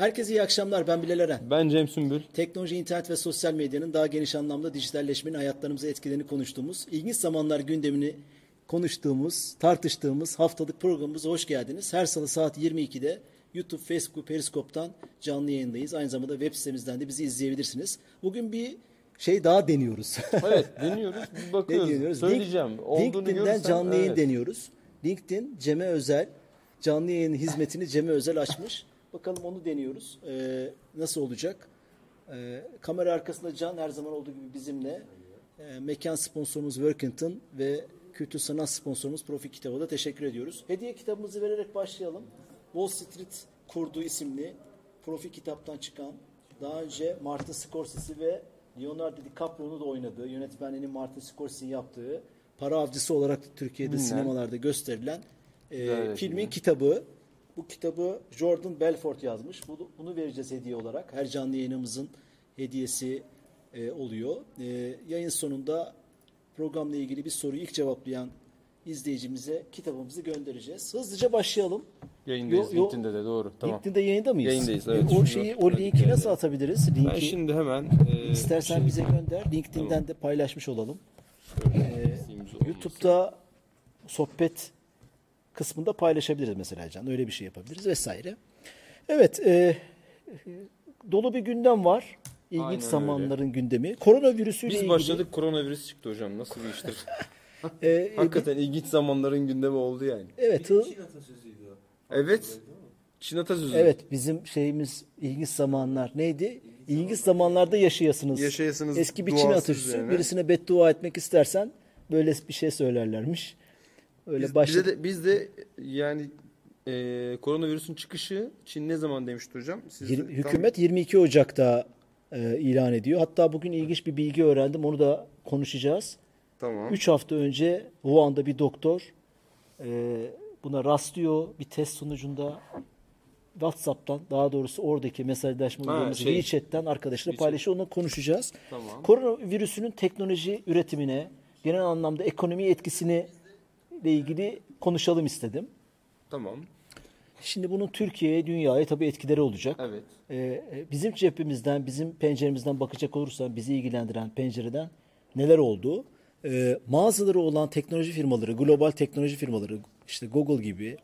Herkese iyi akşamlar. Ben Bilal Eren. Ben Cem Sümbül. Teknoloji, internet ve sosyal medyanın daha geniş anlamda dijitalleşmenin hayatlarımıza etkilerini konuştuğumuz, ilginç zamanlar gündemini konuştuğumuz, tartıştığımız haftalık programımıza hoş geldiniz. Her salı saat 22'de YouTube, Facebook, Periskop'tan canlı yayındayız. Aynı zamanda web sitemizden de bizi izleyebilirsiniz. Bugün bir şey daha deniyoruz. Evet deniyoruz. Bir ne bakıyoruz. deniyoruz? Söyleyeceğim. Link- LinkedIn'den canlı yayın evet. deniyoruz. LinkedIn Cem'e özel canlı yayın hizmetini Cem'e özel açmış. Bakalım onu deniyoruz. Ee, nasıl olacak? Ee, kamera arkasında Can her zaman olduğu gibi bizimle. Ee, mekan sponsorumuz Workington ve kültür sanat sponsorumuz Profi Kitabı da teşekkür ediyoruz. Hediye kitabımızı vererek başlayalım. Wall Street Kurdu isimli Profi Kitap'tan çıkan daha önce Martin Scorsese ve Leonardo DiCaprio'nun da oynadığı, yönetmenliğinin Martin Scorsese'nin yaptığı, para avcısı olarak Türkiye'de Bilinen. sinemalarda gösterilen e, filmin kitabı. Bu kitabı Jordan Belfort yazmış. Bunu, bunu vereceğiz hediye olarak. Her canlı yayınımızın hediyesi e, oluyor. E, yayın sonunda programla ilgili bir soruyu ilk cevaplayan izleyicimize kitabımızı göndereceğiz. Hızlıca başlayalım. Yayındayız. Yo- yo- LinkedIn'de de doğru. Tamam. LinkedIn'de yayında mıyız? Yayındayız, evet. E, o Şunu şeyi, o linki yani. nasıl atabiliriz? Linki Ben şimdi hemen e, istersen şey- bize gönder. LinkedIn'den Tamam. de paylaşmış olalım. şöyle Ee. YouTube'da sohbet kısmında paylaşabiliriz mesela Can. Öyle bir şey yapabiliriz vesaire. Evet, e, dolu bir gündem var. İlginç Aynen zamanların gündemi. Koronavirüsüyle biz ilgili. başladık koronavirüs çıktı hocam. Nasıl bir iştir? E, Hakikaten ilginç zamanların gündemi oldu yani. Evet, hı- Evet. Çin atasözü. evet bizim şeyimiz ilginç zamanlar neydi? İlginç zamanlarda yaşayasınız. Yaşayasınız Eski bir Çin atasözü. yani. Birisine beddua etmek istersen böyle bir şey söylerlermiş. Öyle Biz, başladı. bize de, biz de yani e, koronavirüsün çıkışı Çin ne zaman demişti hocam? Siz Yir- de tam- Hükümet 22 Ocak'ta e, ilan ediyor. Hatta bugün ilginç bir bilgi öğrendim. Onu da konuşacağız. Tamam. 3 hafta önce Wuhan'da bir doktor e, buna rastlıyor. Bir test sonucunda WhatsApp'tan daha doğrusu oradaki mesajlaşma uygulaması şey. WeChat'ten arkadaşla paylaşıyor. Onunla konuşacağız. Tamam. Koronavirüsünün teknoloji üretimine, genel anlamda ekonomi etkisini ile ilgili konuşalım istedim. Tamam. Şimdi bunun Türkiye'ye, dünyaya tabii etkileri olacak. Evet. Ee, bizim cepimizden, bizim penceremizden bakacak olursan bizi ilgilendiren pencereden neler oldu? Ee, mağazaları olan teknoloji firmaları, global teknoloji firmaları, işte Google gibi,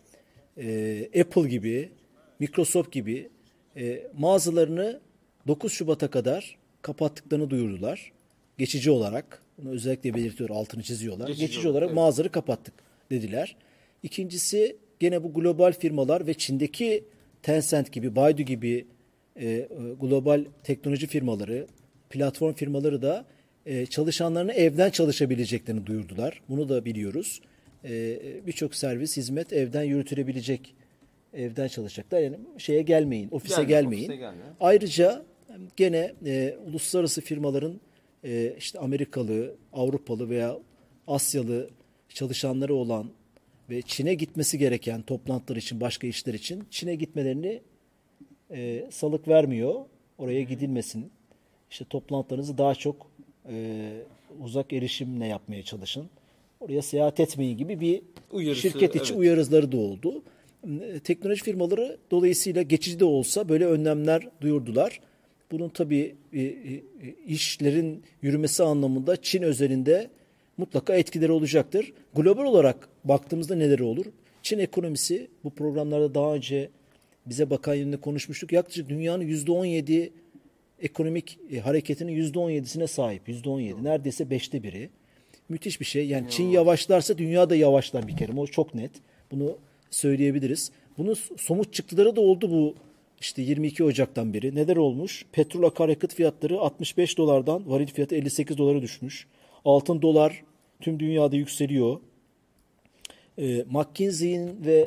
e, Apple gibi, Microsoft gibi e, mağazalarını 9 Şubat'a kadar kapattıklarını duyurdular. Geçici olarak. Bunu özellikle belirtiyor, altını çiziyorlar. Geçici Geçici, olarak, olarak evet. mağazaları kapattık dediler. İkincisi gene bu global firmalar ve Çin'deki Tencent gibi, Baidu gibi e, e, global teknoloji firmaları, platform firmaları da e, çalışanlarını evden çalışabileceklerini duyurdular. Bunu da biliyoruz. E, Birçok servis, hizmet evden yürütülebilecek, evden çalışacaklar. Yani şeye gelmeyin, ofise Gelme, gelmeyin. ofise gelme. Ayrıca gene e, uluslararası firmaların e, işte Amerikalı, Avrupalı veya Asyalı çalışanları olan ve Çin'e gitmesi gereken toplantılar için, başka işler için Çin'e gitmelerini e, salık vermiyor. Oraya gidilmesin. İşte toplantılarınızı daha çok e, uzak erişimle yapmaya çalışın. Oraya seyahat etmeyin gibi bir Uyarısı, şirket içi evet. uyarıları da oldu. E, Teknoloji firmaları dolayısıyla geçici de olsa böyle önlemler duyurdular. Bunun tabii e, e, işlerin yürümesi anlamında Çin özelinde mutlaka etkileri olacaktır. Global olarak baktığımızda neler olur? Çin ekonomisi bu programlarda daha önce bize bakan yönünde konuşmuştuk. Yaklaşık dünyanın %17 ekonomik e, hareketinin %17'sine sahip. %17 neredeyse beşte biri. Müthiş bir şey. Yani Çin yavaşlarsa dünya da yavaşlar bir kere. O çok net. Bunu söyleyebiliriz. Bunun somut çıktıları da oldu bu işte 22 Ocak'tan beri. Neler olmuş? Petrol akaryakıt fiyatları 65 dolardan varil fiyatı 58 dolara düşmüş. Altın dolar tüm dünyada yükseliyor. E, McKinsey'in ve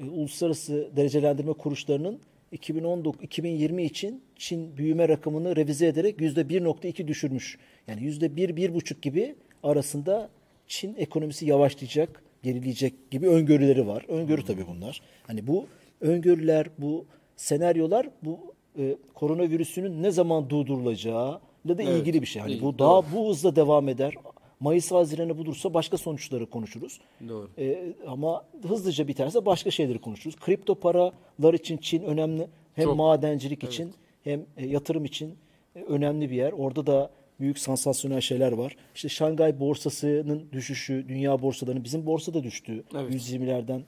e, uluslararası derecelendirme kuruluşlarının 2019 2020 için Çin büyüme rakamını revize ederek %1.2 düşürmüş. Yani %1 1.5 gibi arasında Çin ekonomisi yavaşlayacak, gerileyecek gibi öngörüleri var. Öngörü tabii bunlar. Hani bu öngörüler, bu senaryolar bu e, koronavirüsünün ne zaman durdurulacağı ile de Evet, ilgili bir şey. Hani iyi, bu daha bu hızla devam eder. Mayıs Haziran'ı bulursa başka sonuçları konuşuruz. Doğru. Ee, ama hızlıca biterse başka şeyleri konuşuruz. Kripto paralar için Çin önemli Hem Çok. madencilik için hem e, yatırım için e, önemli bir yer. Orada da büyük sansasyonel şeyler var. İşte Şangay borsasının düşüşü, dünya borsalarının bizim borsa da düştü. Evet. 120'lerden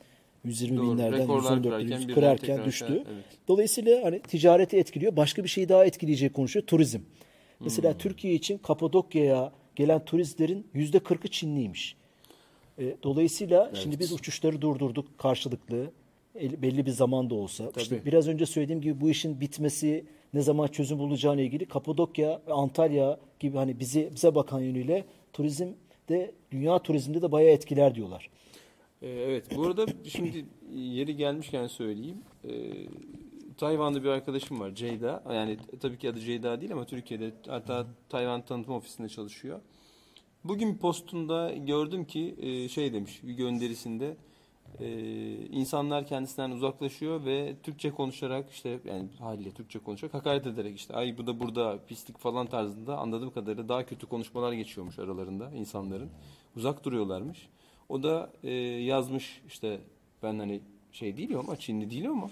120 Doğru. binlerden Rekorlar 114'lere kırarken 100 birden kırarken tekrar düştü. evet. Dolayısıyla hani ticareti etkiliyor. Başka bir şeyi daha etkileyecek konuşuyor. Turizm. Mesela Hmm. Türkiye için Kapadokya'ya gelen turistlerin yüzde 40'ı Çinliymiş. E, dolayısıyla şimdi biz uçuşları durdurduk karşılıklı. El- belli bir zamanda olsa. İşte Tabii. biraz önce söylediğim gibi bu işin bitmesi ne zaman çözüm bulacağına ilgili Kapadokya ve Antalya gibi hani bizi bize bakan yönüyle turizm de dünya turizmde de bayağı etkiler diyorlar. Ee, Evet, bu arada şimdi yeri gelmişken söyleyeyim. Tayvan'da bir arkadaşım var, Ceyda. Yani tabii ki adı Ceyda değil ama Türkiye'de hatta Tayvan tanıtım ofisinde çalışıyor. Bugün postunda gördüm ki e, şey demiş bir gönderisinde e, insanlar kendisinden uzaklaşıyor ve Türkçe konuşarak işte yani haliyle Türkçe konuşarak hakaret ederek işte ay bu da burada pislik falan tarzında anladığım kadarıyla daha kötü konuşmalar geçiyormuş aralarında insanların. Uzak duruyorlarmış. O da e, yazmış işte ben hani şey değilim ama Çinli değilim ama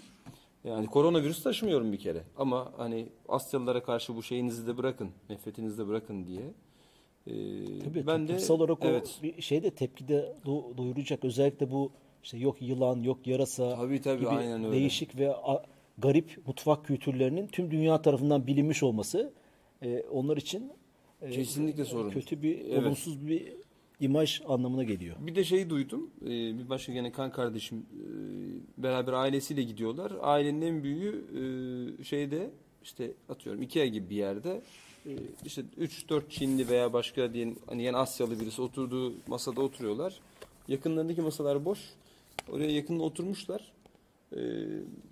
yani koronavirüs taşımıyorum bir kere. Ama hani Asyalılara karşı bu şeyinizi de bırakın, nefretinizi de bırakın diye. Ee, Tabii ben de olarak evet. o bir şeyde tepkide do- duyuracak. Özellikle bu işte yok yılan, yok yarasa Tabii, tabii, gibi aynen öyle. değişik ve garip mutfak kültürlerinin tüm dünya tarafından bilinmiş olması e, onlar için e, Kesinlikle sorun. kötü bir Evet. olumsuz bir imaj anlamına geliyor. Bir de şeyi duydum. e, bir başka gene kan kardeşim e, beraber ailesiyle gidiyorlar. Ailenin en büyüğü e, şeyde işte atıyorum Ikea gibi bir yerde e, işte 3-4 Çinli veya başka diyelim hani yani Asyalı birisi oturduğu masada oturuyorlar. Yakınlarındaki masalar boş. Oraya yakın oturmuşlar. E,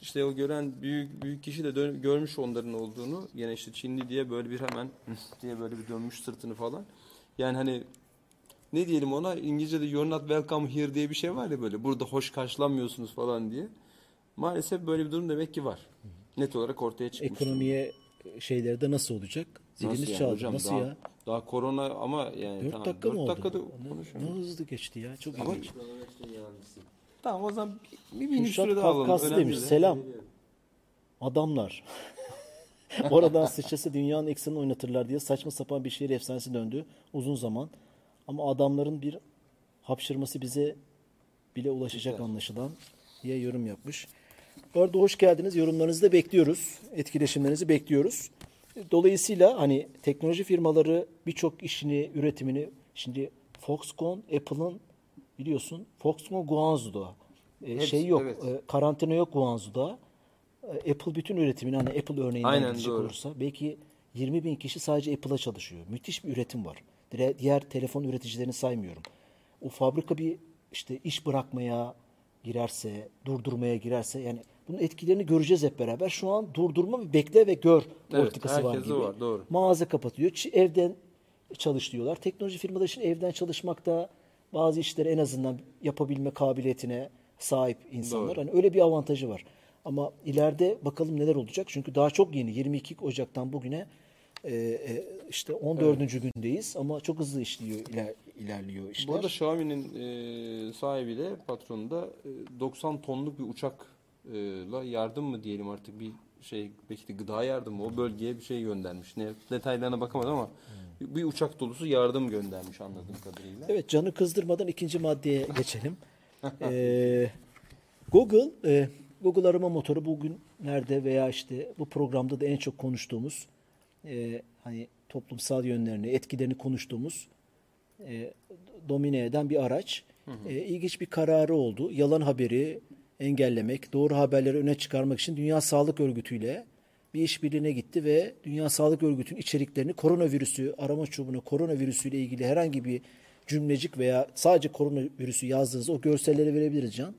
işte o gören büyük büyük kişi de dön- görmüş onların olduğunu. Yine işte Çinli diye böyle bir hemen diye böyle bir dönmüş sırtını falan. Yani hani ne diyelim ona İngilizce'de you're not welcome here diye bir şey var ya böyle burada hoş karşılanmıyorsunuz falan diye. Maalesef böyle bir durum demek ki var. Net olarak ortaya çıkmış. Ekonomiye şeyleri de nasıl olacak? Ziliniz Nasıl yani çaldı. hocam? Nasıl daha, ya? Daha korona ama yani 4 tamam, dakika mı dört oldu? dakikada Ne-. Ne hızlı geçti ya. Çok Ama- ilginç. Tamam o zaman bir, minik süre daha alalım. Önemli demiş. değil. Selam. Adamlar. Oradan sıçrası dünyanın eksenini oynatırlar diye saçma sapan bir şehir efsanesi döndü uzun zaman. Ama adamların bir hapşırması bize bile ulaşacak Güzel. anlaşılan diye yorum yapmış. Bu arada hoş geldiniz. Yorumlarınızı da bekliyoruz. Etkileşimlerinizi bekliyoruz. Dolayısıyla hani teknoloji firmaları birçok işini, üretimini şimdi Foxconn, Apple'ın biliyorsun Foxconn Guangzhou'da. E, Hepsi, şey yok, evet. e, karantina yok Guangzhou'da. E, Apple bütün üretimini hani Apple örneğinden Aynen, gidecek doğru. olursa belki 20 bin kişi sadece Apple'a çalışıyor. Müthiş bir üretim var. Diğer telefon üreticilerini saymıyorum. O fabrika bir işte iş bırakmaya girerse, durdurmaya girerse yani bunun etkilerini göreceğiz hep beraber. Şu an durdurma ve bekle ve gör Evet, politikası var gibi. var, doğru. Mağaza kapatıyor. Evden çalış diyorlar. Teknoloji firmaları için evden çalışmakta bazı işleri en azından yapabilme kabiliyetine sahip insanlar. Doğru. Hani öyle bir avantajı var. Ama ileride bakalım neler olacak. Çünkü daha çok yeni 22 Ocak'tan bugüne e, e, işte 14. gündeyiz ama çok hızlı işliyor iler, ilerliyor işler. Bu arada Xiaomi'nin e, sahibi de patronu da e, 90 tonluk bir uçakla yardım mı diyelim artık bir şey belki de gıda yardımı o bölgeye bir şey göndermiş. Ne detaylarına bakamadım ama bir uçak dolusu yardım göndermiş anladığım kadarıyla. Evet canı kızdırmadan ikinci maddeye geçelim. Ee, Google e, Google arama motoru bugünlerde veya işte bu programda da en çok konuştuğumuz e, hani toplumsal yönlerini, etkilerini konuştuğumuz e, domine eden bir araç. E, ilginç bir kararı oldu. Yalan haberi engellemek, doğru haberleri öne çıkarmak için Dünya Sağlık Örgütü ile bir işbirliğine gitti ve Dünya Sağlık Örgütü'nün içeriklerini koronavirüsü arama çubuğuna koronavirüsü ile ilgili herhangi bir cümlecik veya sadece koronavirüsü yazdığınız o görselleri verebiliriz Can.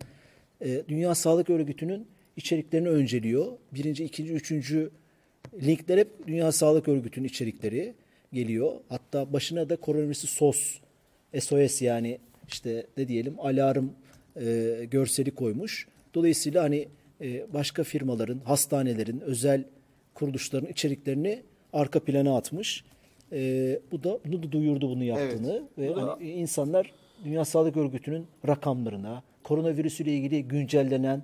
E, Dünya Sağlık Örgütü'nün içeriklerini önceliyor. Birinci, ikinci, üçüncü linkler hep Dünya Sağlık Örgütü'nün içerikleri geliyor. Hatta başına da koronavirüsü SOS, SOS yani işte ne diyelim alarm e, görseli koymuş. Dolayısıyla hani e, başka firmaların, hastanelerin, özel kuruluşların içeriklerini arka plana atmış. E, bu da bunu da duyurdu bunu yaptığını ve Bu da- hani insanlar Dünya Sağlık Örgütü'nün rakamlarına, koronavirüsüyle ilgili güncellenen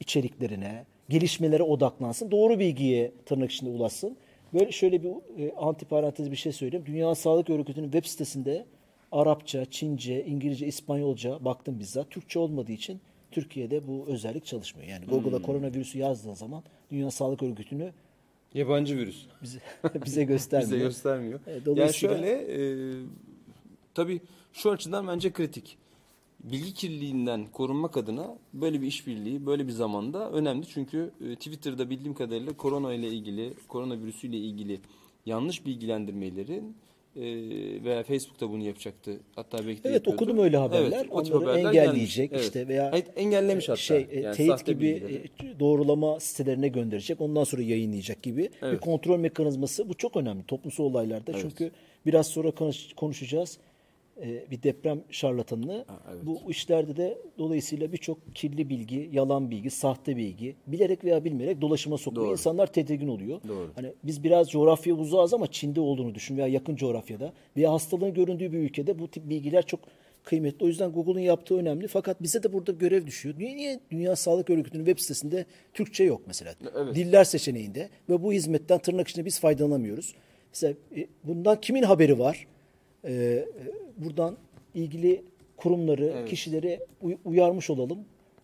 içeriklerine, gelişmelere odaklansın. Doğru bilgiye tırnak içinde ulaşsın. Böyle şöyle bir e, antiparantez bir şey söyleyeyim. Dünya Sağlık Örgütü'nün web sitesinde Arapça, Çince, İngilizce, İspanyolca baktım bizzat. Türkçe olmadığı için Türkiye'de bu özellik çalışmıyor. Yani Google'a koronavirüsü yazdığın zaman Dünya Sağlık Örgütü'nü Yabancı virüs. bize, bize göstermiyor. Bize göstermiyor. E, Yani dolayısıyla- şöyle e, tabii şu açıdan bence kritik. Bilgi kirliliğinden korunmak adına böyle bir işbirliği böyle bir zamanda önemli. Çünkü e, Twitter'da bildiğim kadarıyla korona ile ilgili, koronavirüsüyle ilgili yanlış bilgilendirmelerin e, veya Facebook'ta bunu yapacaktı. Hatta de Evet, okudum öyle haberler. tip Onları haberler engelleyecek gelmiş. işte veya Hayır, engellemiş hatta. şey e, Yani teyit gibi bilgileri. e, doğrulama sitelerine gönderecek. Ondan sonra yayınlayacak gibi bir Evet. kontrol mekanizması. Bu çok önemli toplumsal olaylarda. Evet. Çünkü biraz sonra konuş- konuşacağız. E, bir deprem şarlatanını. Ha, evet. Bu işlerde de dolayısıyla birçok kirli bilgi, yalan bilgi, sahte bilgi bilerek veya bilmeyerek dolaşıma sokuyor. Doğru. İnsanlar tedirgin oluyor. Doğru. Hani biz biraz coğrafya uzağız ama Çin'de olduğunu düşün veya yakın coğrafyada veya hastalığın göründüğü bir ülkede bu tip bilgiler çok kıymetli. O yüzden Google'un yaptığı önemli. Fakat bize de burada görev düşüyor. Niye, niye Dünya Sağlık Örgütü'nün web sitesinde Türkçe yok mesela? Evet. Diller seçeneğinde ve bu hizmetten tırnak içinde biz faydalanamıyoruz. Mesela e, bundan kimin haberi var? E, buradan ilgili kurumları, Evet. kişileri uy- uyarmış olalım.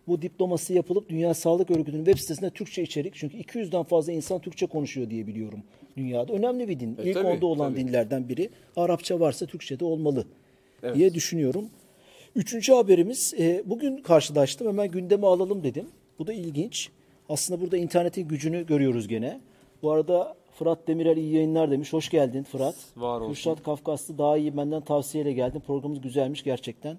Bu diploması yapılıp Dünya Sağlık Örgütü'nün web sitesinde Türkçe içerik. Çünkü 200'den fazla insan Türkçe konuşuyor diye biliyorum dünyada. Önemli bir din. E, İlk tabii, onda olan tabii. dinlerden biri. Arapça varsa Türkçe de olmalı Evet. diye düşünüyorum. Üçüncü haberimiz e, bugün karşılaştım hemen gündeme alalım dedim. Bu da ilginç. Aslında burada internetin gücünü görüyoruz gene. Bu arada Fırat Demirel iyi yayınlar demiş. Hoş geldin Fırat. Var olsun. Kürşat Kafkaslı daha iyi benden tavsiyeyle geldin. Programımız güzelmiş gerçekten.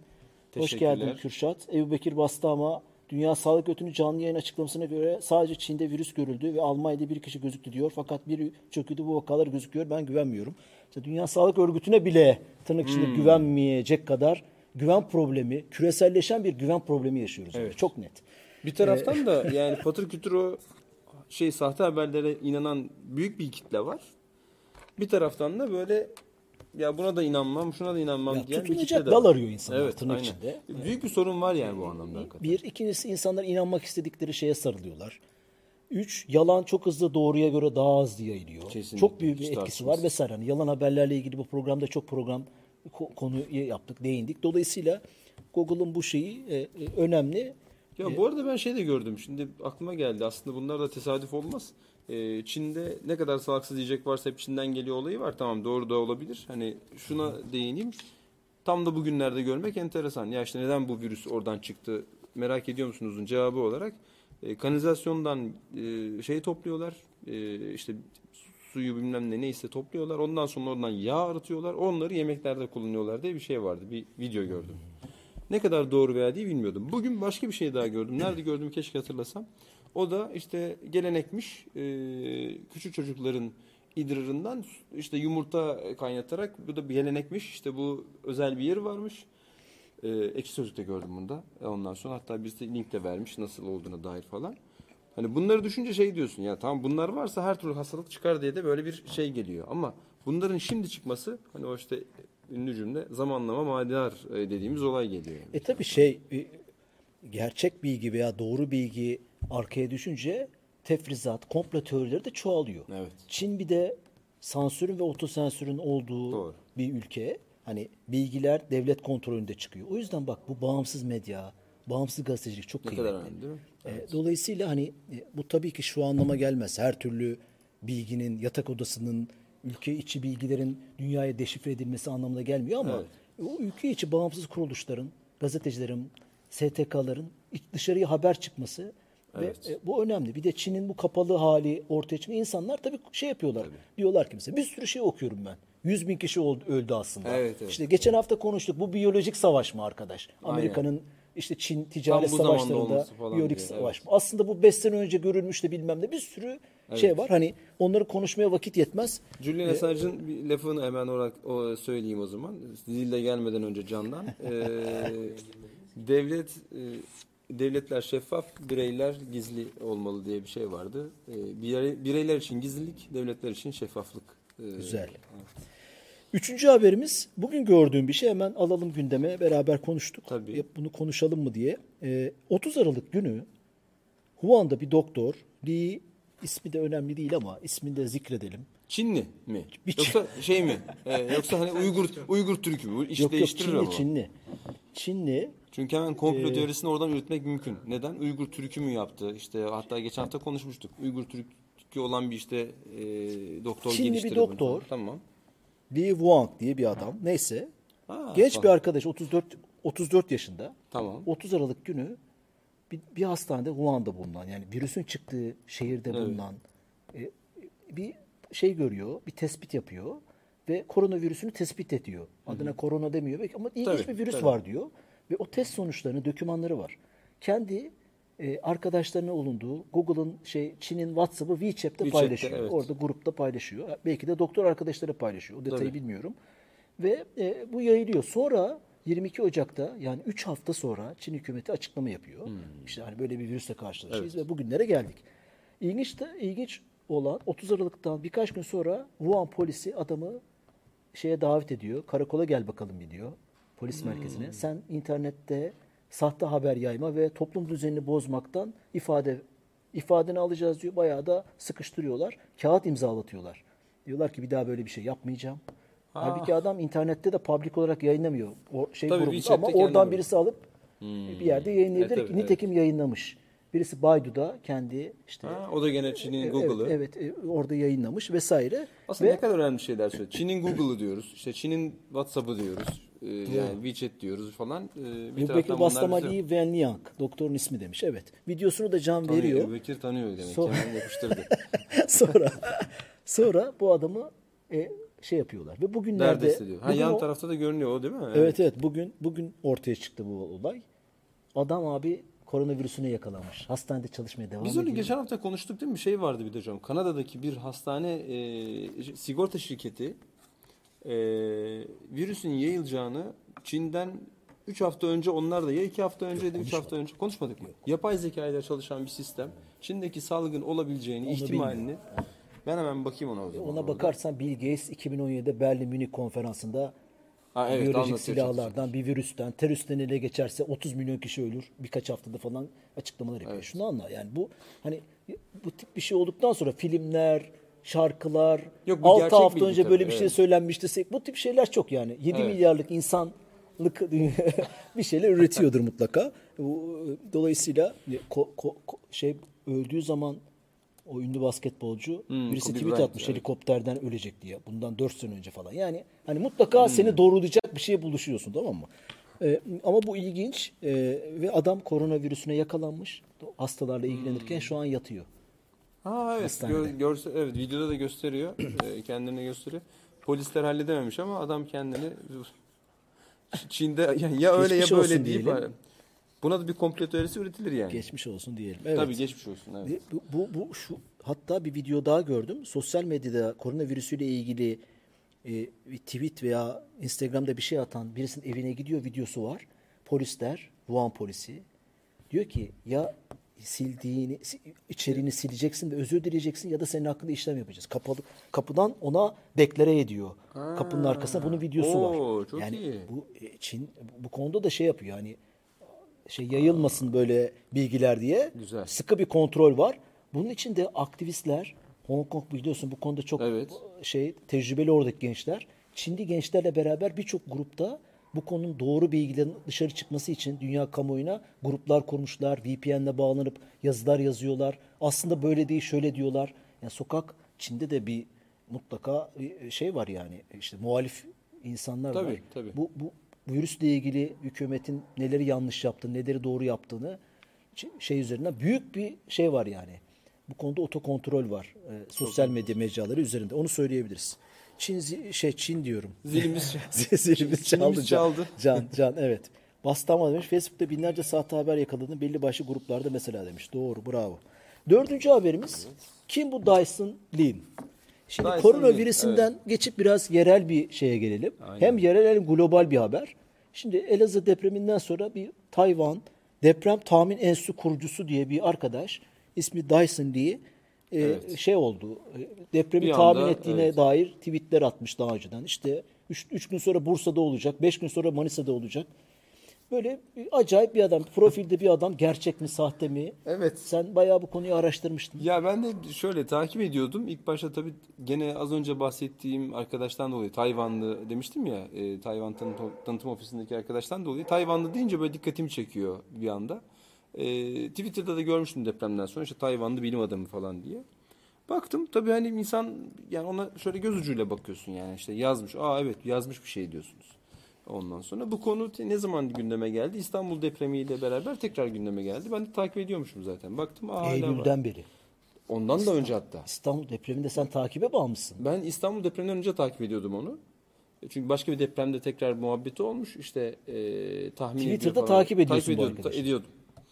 Hoş geldin Kürşat. Ebu Bekir bastı ama Dünya Sağlık Örgütü'nün canlı yayın açıklamasına göre sadece Çin'de virüs görüldü ve Almanya'da bir kişi gözüktü diyor. Fakat bir çöküldü bu vakalar gözüküyor. Ben güvenmiyorum. İşte Dünya Sağlık Örgütü'ne bile tırnak içinde Hmm. güvenmeyecek kadar güven problemi, küreselleşen bir güven problemi yaşıyoruz. Evet. Çok net. Bir taraftan da yani patır kütür o şey sahte haberlere inanan büyük bir kitle var. Bir taraftan da böyle ya buna da inanmam, şuna da inanmam Ya diyen bir kitle de dal arıyor insanlar Evet, tırnak aynen. içinde. Büyük bir sorun var yani bu anlamda hakikaten. Bir, ikincisi insanlar inanmak istedikleri şeye sarılıyorlar. Üç, yalan çok hızlı doğruya göre daha hızlı yayılıyor. Kesinlikle, Çok büyük bir etkisi var vesaire. Hani yalan haberlerle ilgili bu programda çok program ko- konuyu yaptık, değindik. Dolayısıyla Google'ın bu şeyi e, e, önemli. Ya bu arada ben şey de gördüm. Şimdi aklıma geldi. Aslında bunlar da tesadüf olmaz. Ee, Çin'de ne kadar sağlıksız yiyecek varsa hep Çin'den geliyor olayı var. Tamam doğru da olabilir. Hani şuna değineyim. Tam da bugünlerde görmek enteresan. Ya işte neden bu virüs oradan çıktı merak ediyor musunuzun cevabı olarak e, kanalizasyondan e, şey topluyorlar. E, işte suyu bilmem ne neyse topluyorlar. Ondan sonra oradan yağ arıtıyorlar. Onları yemeklerde kullanıyorlar diye bir şey vardı. Bir video gördüm. Ne kadar doğru veya değil bilmiyordum. Bugün başka bir şey daha gördüm. Nerede gördüm keşke hatırlasam. O da işte gelenekmiş e, küçük çocukların idrarından işte yumurta kaynatarak bu da bir gelenekmiş. İşte bu özel bir yeri varmış. E, ekşi sözlükte gördüm bunu da. E, Ondan sonra hatta bizde link de vermiş nasıl olduğuna dair falan. Hani bunları düşünce şey diyorsun ya tamam bunlar varsa her türlü hastalık çıkar diye de böyle bir şey geliyor. Ama bunların şimdi çıkması hani o işte ünlü cümle zamanlama manidar e, dediğimiz olay geliyor. Yani. E tabii şey gerçek bilgi veya doğru bilgi arkaya düşünce tefrizat, komplo teorileri de çoğalıyor. Evet. Çin bir de sansürün ve otosensürün olduğu Doğru. bir ülke. Hani bilgiler devlet kontrolünde çıkıyor. O yüzden bak bu bağımsız medya, bağımsız gazetecilik çok Ne kıymetli. kadar önemli değil mi? E, Dolayısıyla hani e, bu tabii ki şu anlama gelmez. Her türlü bilginin, yatak odasının, ülke içi bilgilerin dünyaya deşifre edilmesi anlamına gelmiyor ama o ülke içi bağımsız kuruluşların, gazetecilerin, STK'ların dışarıya haber çıkması Evet. ve e, bu önemli. Bir de Çin'in bu kapalı hali ortaya çıkıyor. İnsanlar tabii şey yapıyorlar. Diyorlar ki mesela bir sürü şey okuyorum ben. 100 bin kişi oldu, öldü aslında. Evet, evet. İşte geçen hafta konuştuk. Bu biyolojik savaş mı arkadaş? Amerika'nın işte Çin ticaret savaşlarında biyolojik diye, savaş mı? Aslında bu 5 sene önce görülmüş de bilmem ne bir sürü şey var. Hani onları konuşmaya vakit yetmez. Julian Assange'ın bir lafını hemen olarak o söyleyeyim o zaman. Zilde gelmeden önce candan. Ee, devlet e, devletler şeffaf, bireyler gizli olmalı diye bir şey vardı. Ee, birey- bireyler için gizlilik, devletler için şeffaflık. Ee, Güzel. Üçüncü haberimiz bugün gördüğüm bir şey hemen alalım gündeme beraber konuştuk. Tabii. Bunu konuşalım mı diye. Ee, 30 Aralık günü Wuhan'da bir doktor Lee ismi de önemli değil ama ismini de zikredelim. Çinli mi? Bir Yoksa şey mi? Ee, yoksa hani Uygur Uygur Türk'ü mü? İş yok yok değiştirir Çinli ama. Çinli. Çinli Çünkü hemen komplo teorisini oradan yürütmek mümkün. Neden? Uygur Türk'ü mü yaptı? İşte hatta geçen hafta konuşmuştuk. Uygur Türk'ü olan bir işte e, doktor Çinli bir geliştirdi bunu doktor. falan. Tamam. Li Wang diye bir adam. Neyse. Ha, Genç bak. bir arkadaş 34 34 yaşında. Tamam. 30 Aralık günü bir, bir hastanede Wuhan'da bulunan yani virüsün çıktığı şehirde bulunan e, bir şey görüyor, bir tespit yapıyor ve koronavirüsünü tespit ediyor. Adına korona demiyor belki ama ilginç Tabii, bir virüs tabii. var diyor. Ve o test sonuçlarını, dokümanları var. Kendi e, arkadaşlarına olunduğu Google'ın şey Çin'in WhatsApp'ı WeChat'te, WeChat'te, paylaşıyor. evet. Orada grupta paylaşıyor. Belki de doktor arkadaşları paylaşıyor. O detayı Tabii. bilmiyorum. Ve e, bu yayılıyor. Sonra 22 Ocak'ta yani 3 hafta sonra Çin hükümeti açıklama yapıyor. İşte hani böyle bir virüsle karşılaşacağız ve bugünlere geldik. İlginç de ilginç olan 30 Aralık'tan birkaç gün sonra Wuhan polisi adamı şeye davet ediyor. Karakola gel bakalım diyor. Polis merkezine. Sen internette sahte haber yayma ve toplum düzenini bozmaktan ifade ifadeni alacağız diyor. Bayağı da sıkıştırıyorlar. Kağıt imzalatıyorlar. Diyorlar ki bir daha böyle bir şey yapmayacağım. Halbuki adam internette de public olarak yayınlamıyor. O şey Tabii, grubunda ama oradan birisi alıp bir yerde yayınlayabilir. Evet, evet, Nitekim yayınlamış. Birisi Baidu'da kendi işte Ha, o da gene Çin'in Evet, Google'ı. Evet, evet, orada yayınlamış vesaire. Aslında Ve ne kadar önemli şeyler söylüyor. Çin'in Google'ı diyoruz. İşte Çin'in WhatsApp'ı diyoruz. Ee, yani WeChat diyoruz falan. Ee, bir Bekir bize- Lee Wenliang, doktorun ismi demiş. Evet. Videosunu da Can Tanıyor, veriyor. Bekir tanıyor demek. Sonra- Hemen yapıştırdı. sonra sonra bu adamı e, şey yapıyorlar. Ve bugünlerde Neredeyse diyor. Ha, bugün yan o- tarafta da görünüyor o değil mi? Evet evet bugün bugün ortaya çıktı bu olay. Adam abi koronavirüsüne yakalanmış. Hastanede çalışmaya devam Biz onu ediyor. geçen hafta konuştuk değil mi? Bir şey vardı bir de hocam. Kanada'daki bir hastane e, sigorta şirketi e, virüsün yayılacağını Çin'den 3 hafta önce onlar da ya 2 hafta önce da 3 hafta önce konuşmadık mı? Yapay zeka ile çalışan bir sistem Çin'deki salgın olabileceğini, Onu ihtimalini ben hemen bakayım ona o zaman. Ona bakarsan Bill Gates 2017'de Berlin Münih konferansında Ha, evet, biyolojik silahlardan, bir virüsten, teröristten ele geçerse 30 milyon kişi ölür. Birkaç haftada falan açıklamalar yapıyor. Şunu anla yani bu hani bu tip bir şey olduktan sonra filmler, şarkılar, Yok, bu 6 gerçek hafta önce tabii, böyle bir şey evet. söylenmişti. Bu tip şeyler çok yani. 7 Evet. milyarlık insanlık bir şeyler üretiyordur mutlaka. Dolayısıyla ko- ko- ko- şey öldüğü zaman o ünlü basketbolcu Hmm, birisi Kobe tweet Bryant, atmış evet. helikopterden ölecek diye. Bundan 4 sene önce falan. Yani hani mutlaka Hmm. seni doğrulayacak bir şeye buluşuyorsun tamam mı? Ee, ama bu ilginç Ee, ve adam koronavirüsüne yakalanmış. Hastalarla ilgilenirken şu an yatıyor. Ha evet. Hastanede. Gö- görse, evet videoda da gösteriyor. e, kendini gösteriyor. Polisler halledememiş ama adam kendini Çin'de ya, ya öyle ya böyle deyip diyelim. Buna da bir komplo teorisi üretilir yani. Geçmiş olsun diyelim. Evet. Tabii geçmiş olsun. Evet. Bu, bu, bu şu hatta bir video daha gördüm. Sosyal medyada koronavirüsüyle ilgili e, bir tweet veya Instagram'da bir şey atan birisinin evine gidiyor videosu var. Polisler, Wuhan polisi diyor ki ya sildiğini si- içeriğini sileceksin ve özür dileyeceksin ya da senin hakkında işlem yapacağız. Kapalı kapıdan ona deklare ediyor. Kapının arkasında bunun videosu Oo, var. çok yani iyi. bu e, Çin bu konuda da şey yapıyor. Yani şey yayılmasın böyle bilgiler diye Güzel. sıkı bir kontrol var. Bunun için de aktivistler Hong Kong biliyorsun bu konuda çok Evet. şey tecrübeli oradaki gençler. Çinli gençlerle beraber birçok grupta bu konunun doğru bilgilerin dışarı çıkması için dünya kamuoyuna gruplar kurmuşlar. VPN'le bağlanıp yazılar yazıyorlar. Aslında böyle değil şöyle diyorlar. Yani sokak Çin'de de bir mutlaka şey var yani. işte muhalif insanlar Tabii, var. tabii. Bu, bu virüsle ilgili hükümetin neleri yanlış yaptığını, neleri doğru yaptığını şey üzerinden büyük bir şey var yani. Bu konuda otokontrol var. e, sosyal medya mecraları üzerinde. Onu söyleyebiliriz. Çin şey Çin diyorum. Zilimiz Zilimiz çaldı. Zilimiz çaldı. Can, Can evet. Bastama demiş. Facebook'ta binlerce sahte haber yakaladığını belli başlı gruplarda mesela demiş. Doğru, bravo. Dördüncü haberimiz. Kim bu Dyson Lin? Şimdi Dyson koronavirüsünden geçip biraz yerel bir şeye gelelim. Hem yerel hem global bir haber. Şimdi Elazığ depreminden sonra bir Tayvan Deprem Tahmin Enstitüsü kurucusu diye bir arkadaş ismi Dyson Lee e, şey oldu. e, Depremi Bir tahmin anda, ettiğine evet. dair tweetler atmış daha önceden. İşte 3 gün sonra Bursa'da olacak, 5 gün sonra Manisa'da olacak. Böyle bir acayip bir adam. Profilde bir adam. Gerçek mi, sahte mi? Evet. Sen bayağı bu konuyu araştırmıştın. Ya ben de şöyle takip ediyordum. İlk başta tabii gene az önce bahsettiğim arkadaştan dolayı Tayvanlı demiştim ya. E, Tayvan tanıtım, tanıtım ofisindeki arkadaştan dolayı. Tayvanlı deyince böyle dikkatimi çekiyor bir anda. E, Twitter'da da görmüştüm depremden sonra işte Tayvanlı bilim adamı falan diye. Baktım tabii hani insan yani ona şöyle göz ucuyla bakıyorsun yani işte yazmış. Aa evet yazmış bir şey diyorsunuz. Ondan sonra bu konu ne zaman gündeme geldi? İstanbul depremiyle beraber tekrar gündeme geldi. Ben de takip ediyormuşum zaten. Baktım hala var. Eylül'den beri. Ondan da önce hatta. İstanbul depreminde sen takibe bağımlısın. Ben İstanbul depreminden önce takip ediyordum onu. Çünkü başka bir depremde tekrar muhabbeti olmuş. İşte e, tahmin Twitter'da takip ediyorsun takip bu ediyordum, ta- ediyordum.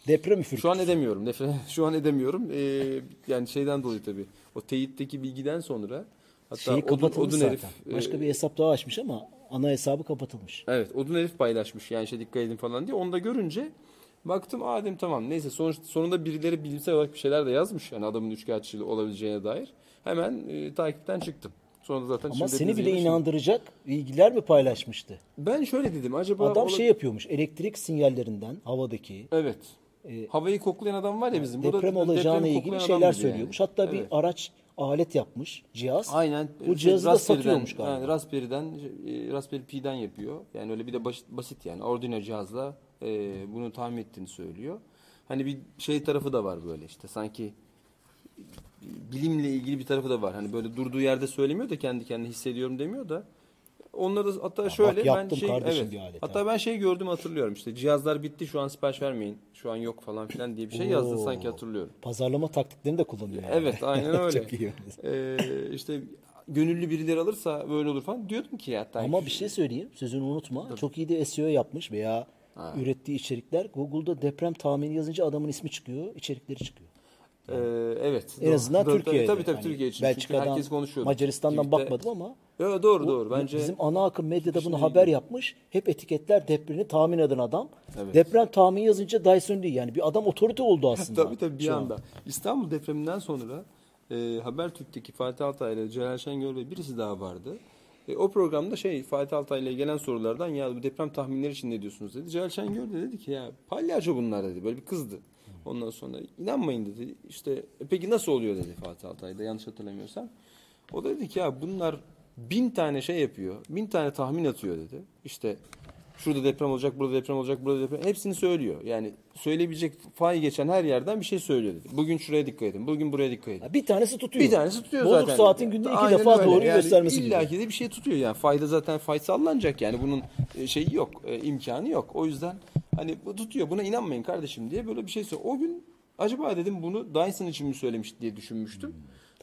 Deprem üfürük. Şu an edemiyorum. Şu an edemiyorum. E, yani şeyden dolayı tabii. O teyitteki bilgiden sonra hatta Şeyi odun zaten. herif e, Başka bir hesap daha açmış ama ana hesabı kapatılmış. Evet, Odun Herif paylaşmış yani şey dikkat edin falan diye. Onu da görünce baktım aa dedim tamam neyse sonuç, sonunda birileri bilimsel olarak bir şeyler de yazmış. Yani adamın üçkağıtçılığı olabileceğine dair. Hemen e, takipten çıktım. Sonra zaten Ama seni bile inandıracak bilgiler mi paylaşmıştı? Ben şöyle dedim acaba Adam şey yapıyormuş. Elektrik sinyallerinden havadaki Evet. Havayı koklayan adam var ya bizim. Deprem olacağına depremi ilgili şeyler söylüyormuş. yani. Hatta bir Evet. araç alet yapmış cihaz. Aynen. Bu Şey, cihazı da satıyormuş galiba. Yani Raspberry'den, e, Raspberry Pi'den yapıyor. Yani öyle bir de basit, basit yani. Arduino cihazla e, bunu tahmin ettiğini söylüyor. Hani bir şey tarafı da var böyle işte. Sanki bilimle ilgili bir tarafı da var. Hani böyle durduğu yerde söylemiyor da kendi kendine hissediyorum demiyor da. Onları da hatta şöyle ben yaptım şey evet. Hatta ben şey gördüm hatırlıyorum. İşte cihazlar bitti şu an sipariş vermeyin. Şu an yok falan filan diye bir şey yazdı sanki hatırlıyorum. Pazarlama taktiklerini de kullanıyor. yani. Evet aynen öyle. Çok iyi. Ee, işte gönüllü birileri alırsa böyle olur falan diyordum ki hatta. Ama bir şey söyleyeyim. Sözünü unutma. Çok iyi de SEO yapmış veya ürettiği içerikler. Google'da deprem tahmini yazınca adamın ismi çıkıyor, içerikleri çıkıyor. Ee, evet. En azından Türkiye'de. Tabii tabii Hani Türkiye için. Belçika'dan, herkes konuşuyor. Macaristan'dan Tweet'te- bakmadım ama Evet, doğru o- doğru. Bence bizim ana akım medyada bunu Düşündüğü haber yapmış. Hep etiketler depremi tahmin eden adam. Evet. Deprem tahmini yazınca Dyson değil. Yani bir adam otorite oldu aslında. tabii tabii bir şu an. anda. İstanbul depreminden sonra e, Habertürk'teki Fatih Altaylı, ile Celal Şengör ve birisi daha vardı. E, o programda şey Fatih Altaylı'ya gelen sorulardan ya bu deprem tahminleri için ne diyorsunuz dedi. Celal Şengör de dedi ki ya palyaço bunlar dedi. Böyle bir kızdı. Ondan sonra inanmayın dedi. İşte "E, peki nasıl oluyor dedi Fatih Altaylı da yanlış hatırlamıyorsam. O da dedi ki ya bunlar bin tane şey yapıyor. Bin tane tahmin atıyor dedi. İşte şurada deprem olacak, burada deprem olacak, burada deprem. Hepsini söylüyor. Yani söyleyebilecek fay geçen her yerden bir şey söylüyor dedi. Bugün şuraya dikkat edin, bugün buraya dikkat edin. Ha, Bir tanesi tutuyor. Bir tanesi tutuyor Bozuk zaten. saatin günde iki Aynen defa öyle. doğruyu Yani göstermesi gibi. İlla ki de bir şey tutuyor yani. Fayda zaten fay sallanacak yani. Bunun e, şeyi yok, e, imkanı yok. O yüzden hani bu tutuyor. Buna inanmayın kardeşim diye böyle bir şey söylüyor. O gün acaba dedim bunu Dyson için mi söylemiş diye düşünmüştüm.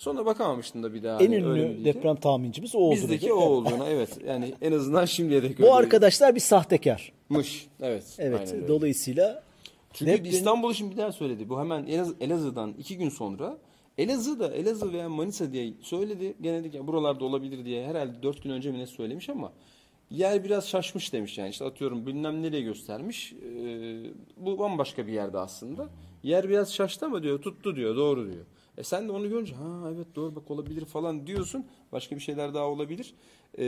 Sonra bakamamıştım da bir daha. En hani ünlü deprem tahmincimiz o oldu. Bizdeki dedi. o olduğuna evet. Yani en azından şimdiye dek Bu arkadaşlar bir sahtekar. Evet. Evet. Dolayısıyla Çünkü Deprem- İstanbul için bir daha söyledi. Bu hemen Elaz- Elazığ'dan iki gün sonra Elazığ'da Elazığ veya Manisa diye söyledi. Gene dedi ki buralarda olabilir diye herhalde dört gün önce mi ne söylemiş ama yer biraz şaşmış demiş yani. İşte atıyorum bilmem nereye göstermiş. Ee, bu bambaşka bir yerde aslında. Yer biraz şaştı ama diyor tuttu diyor doğru diyor. E sen de onu görünce ha evet doğru bak olabilir falan diyorsun. Başka bir şeyler daha olabilir. Ee,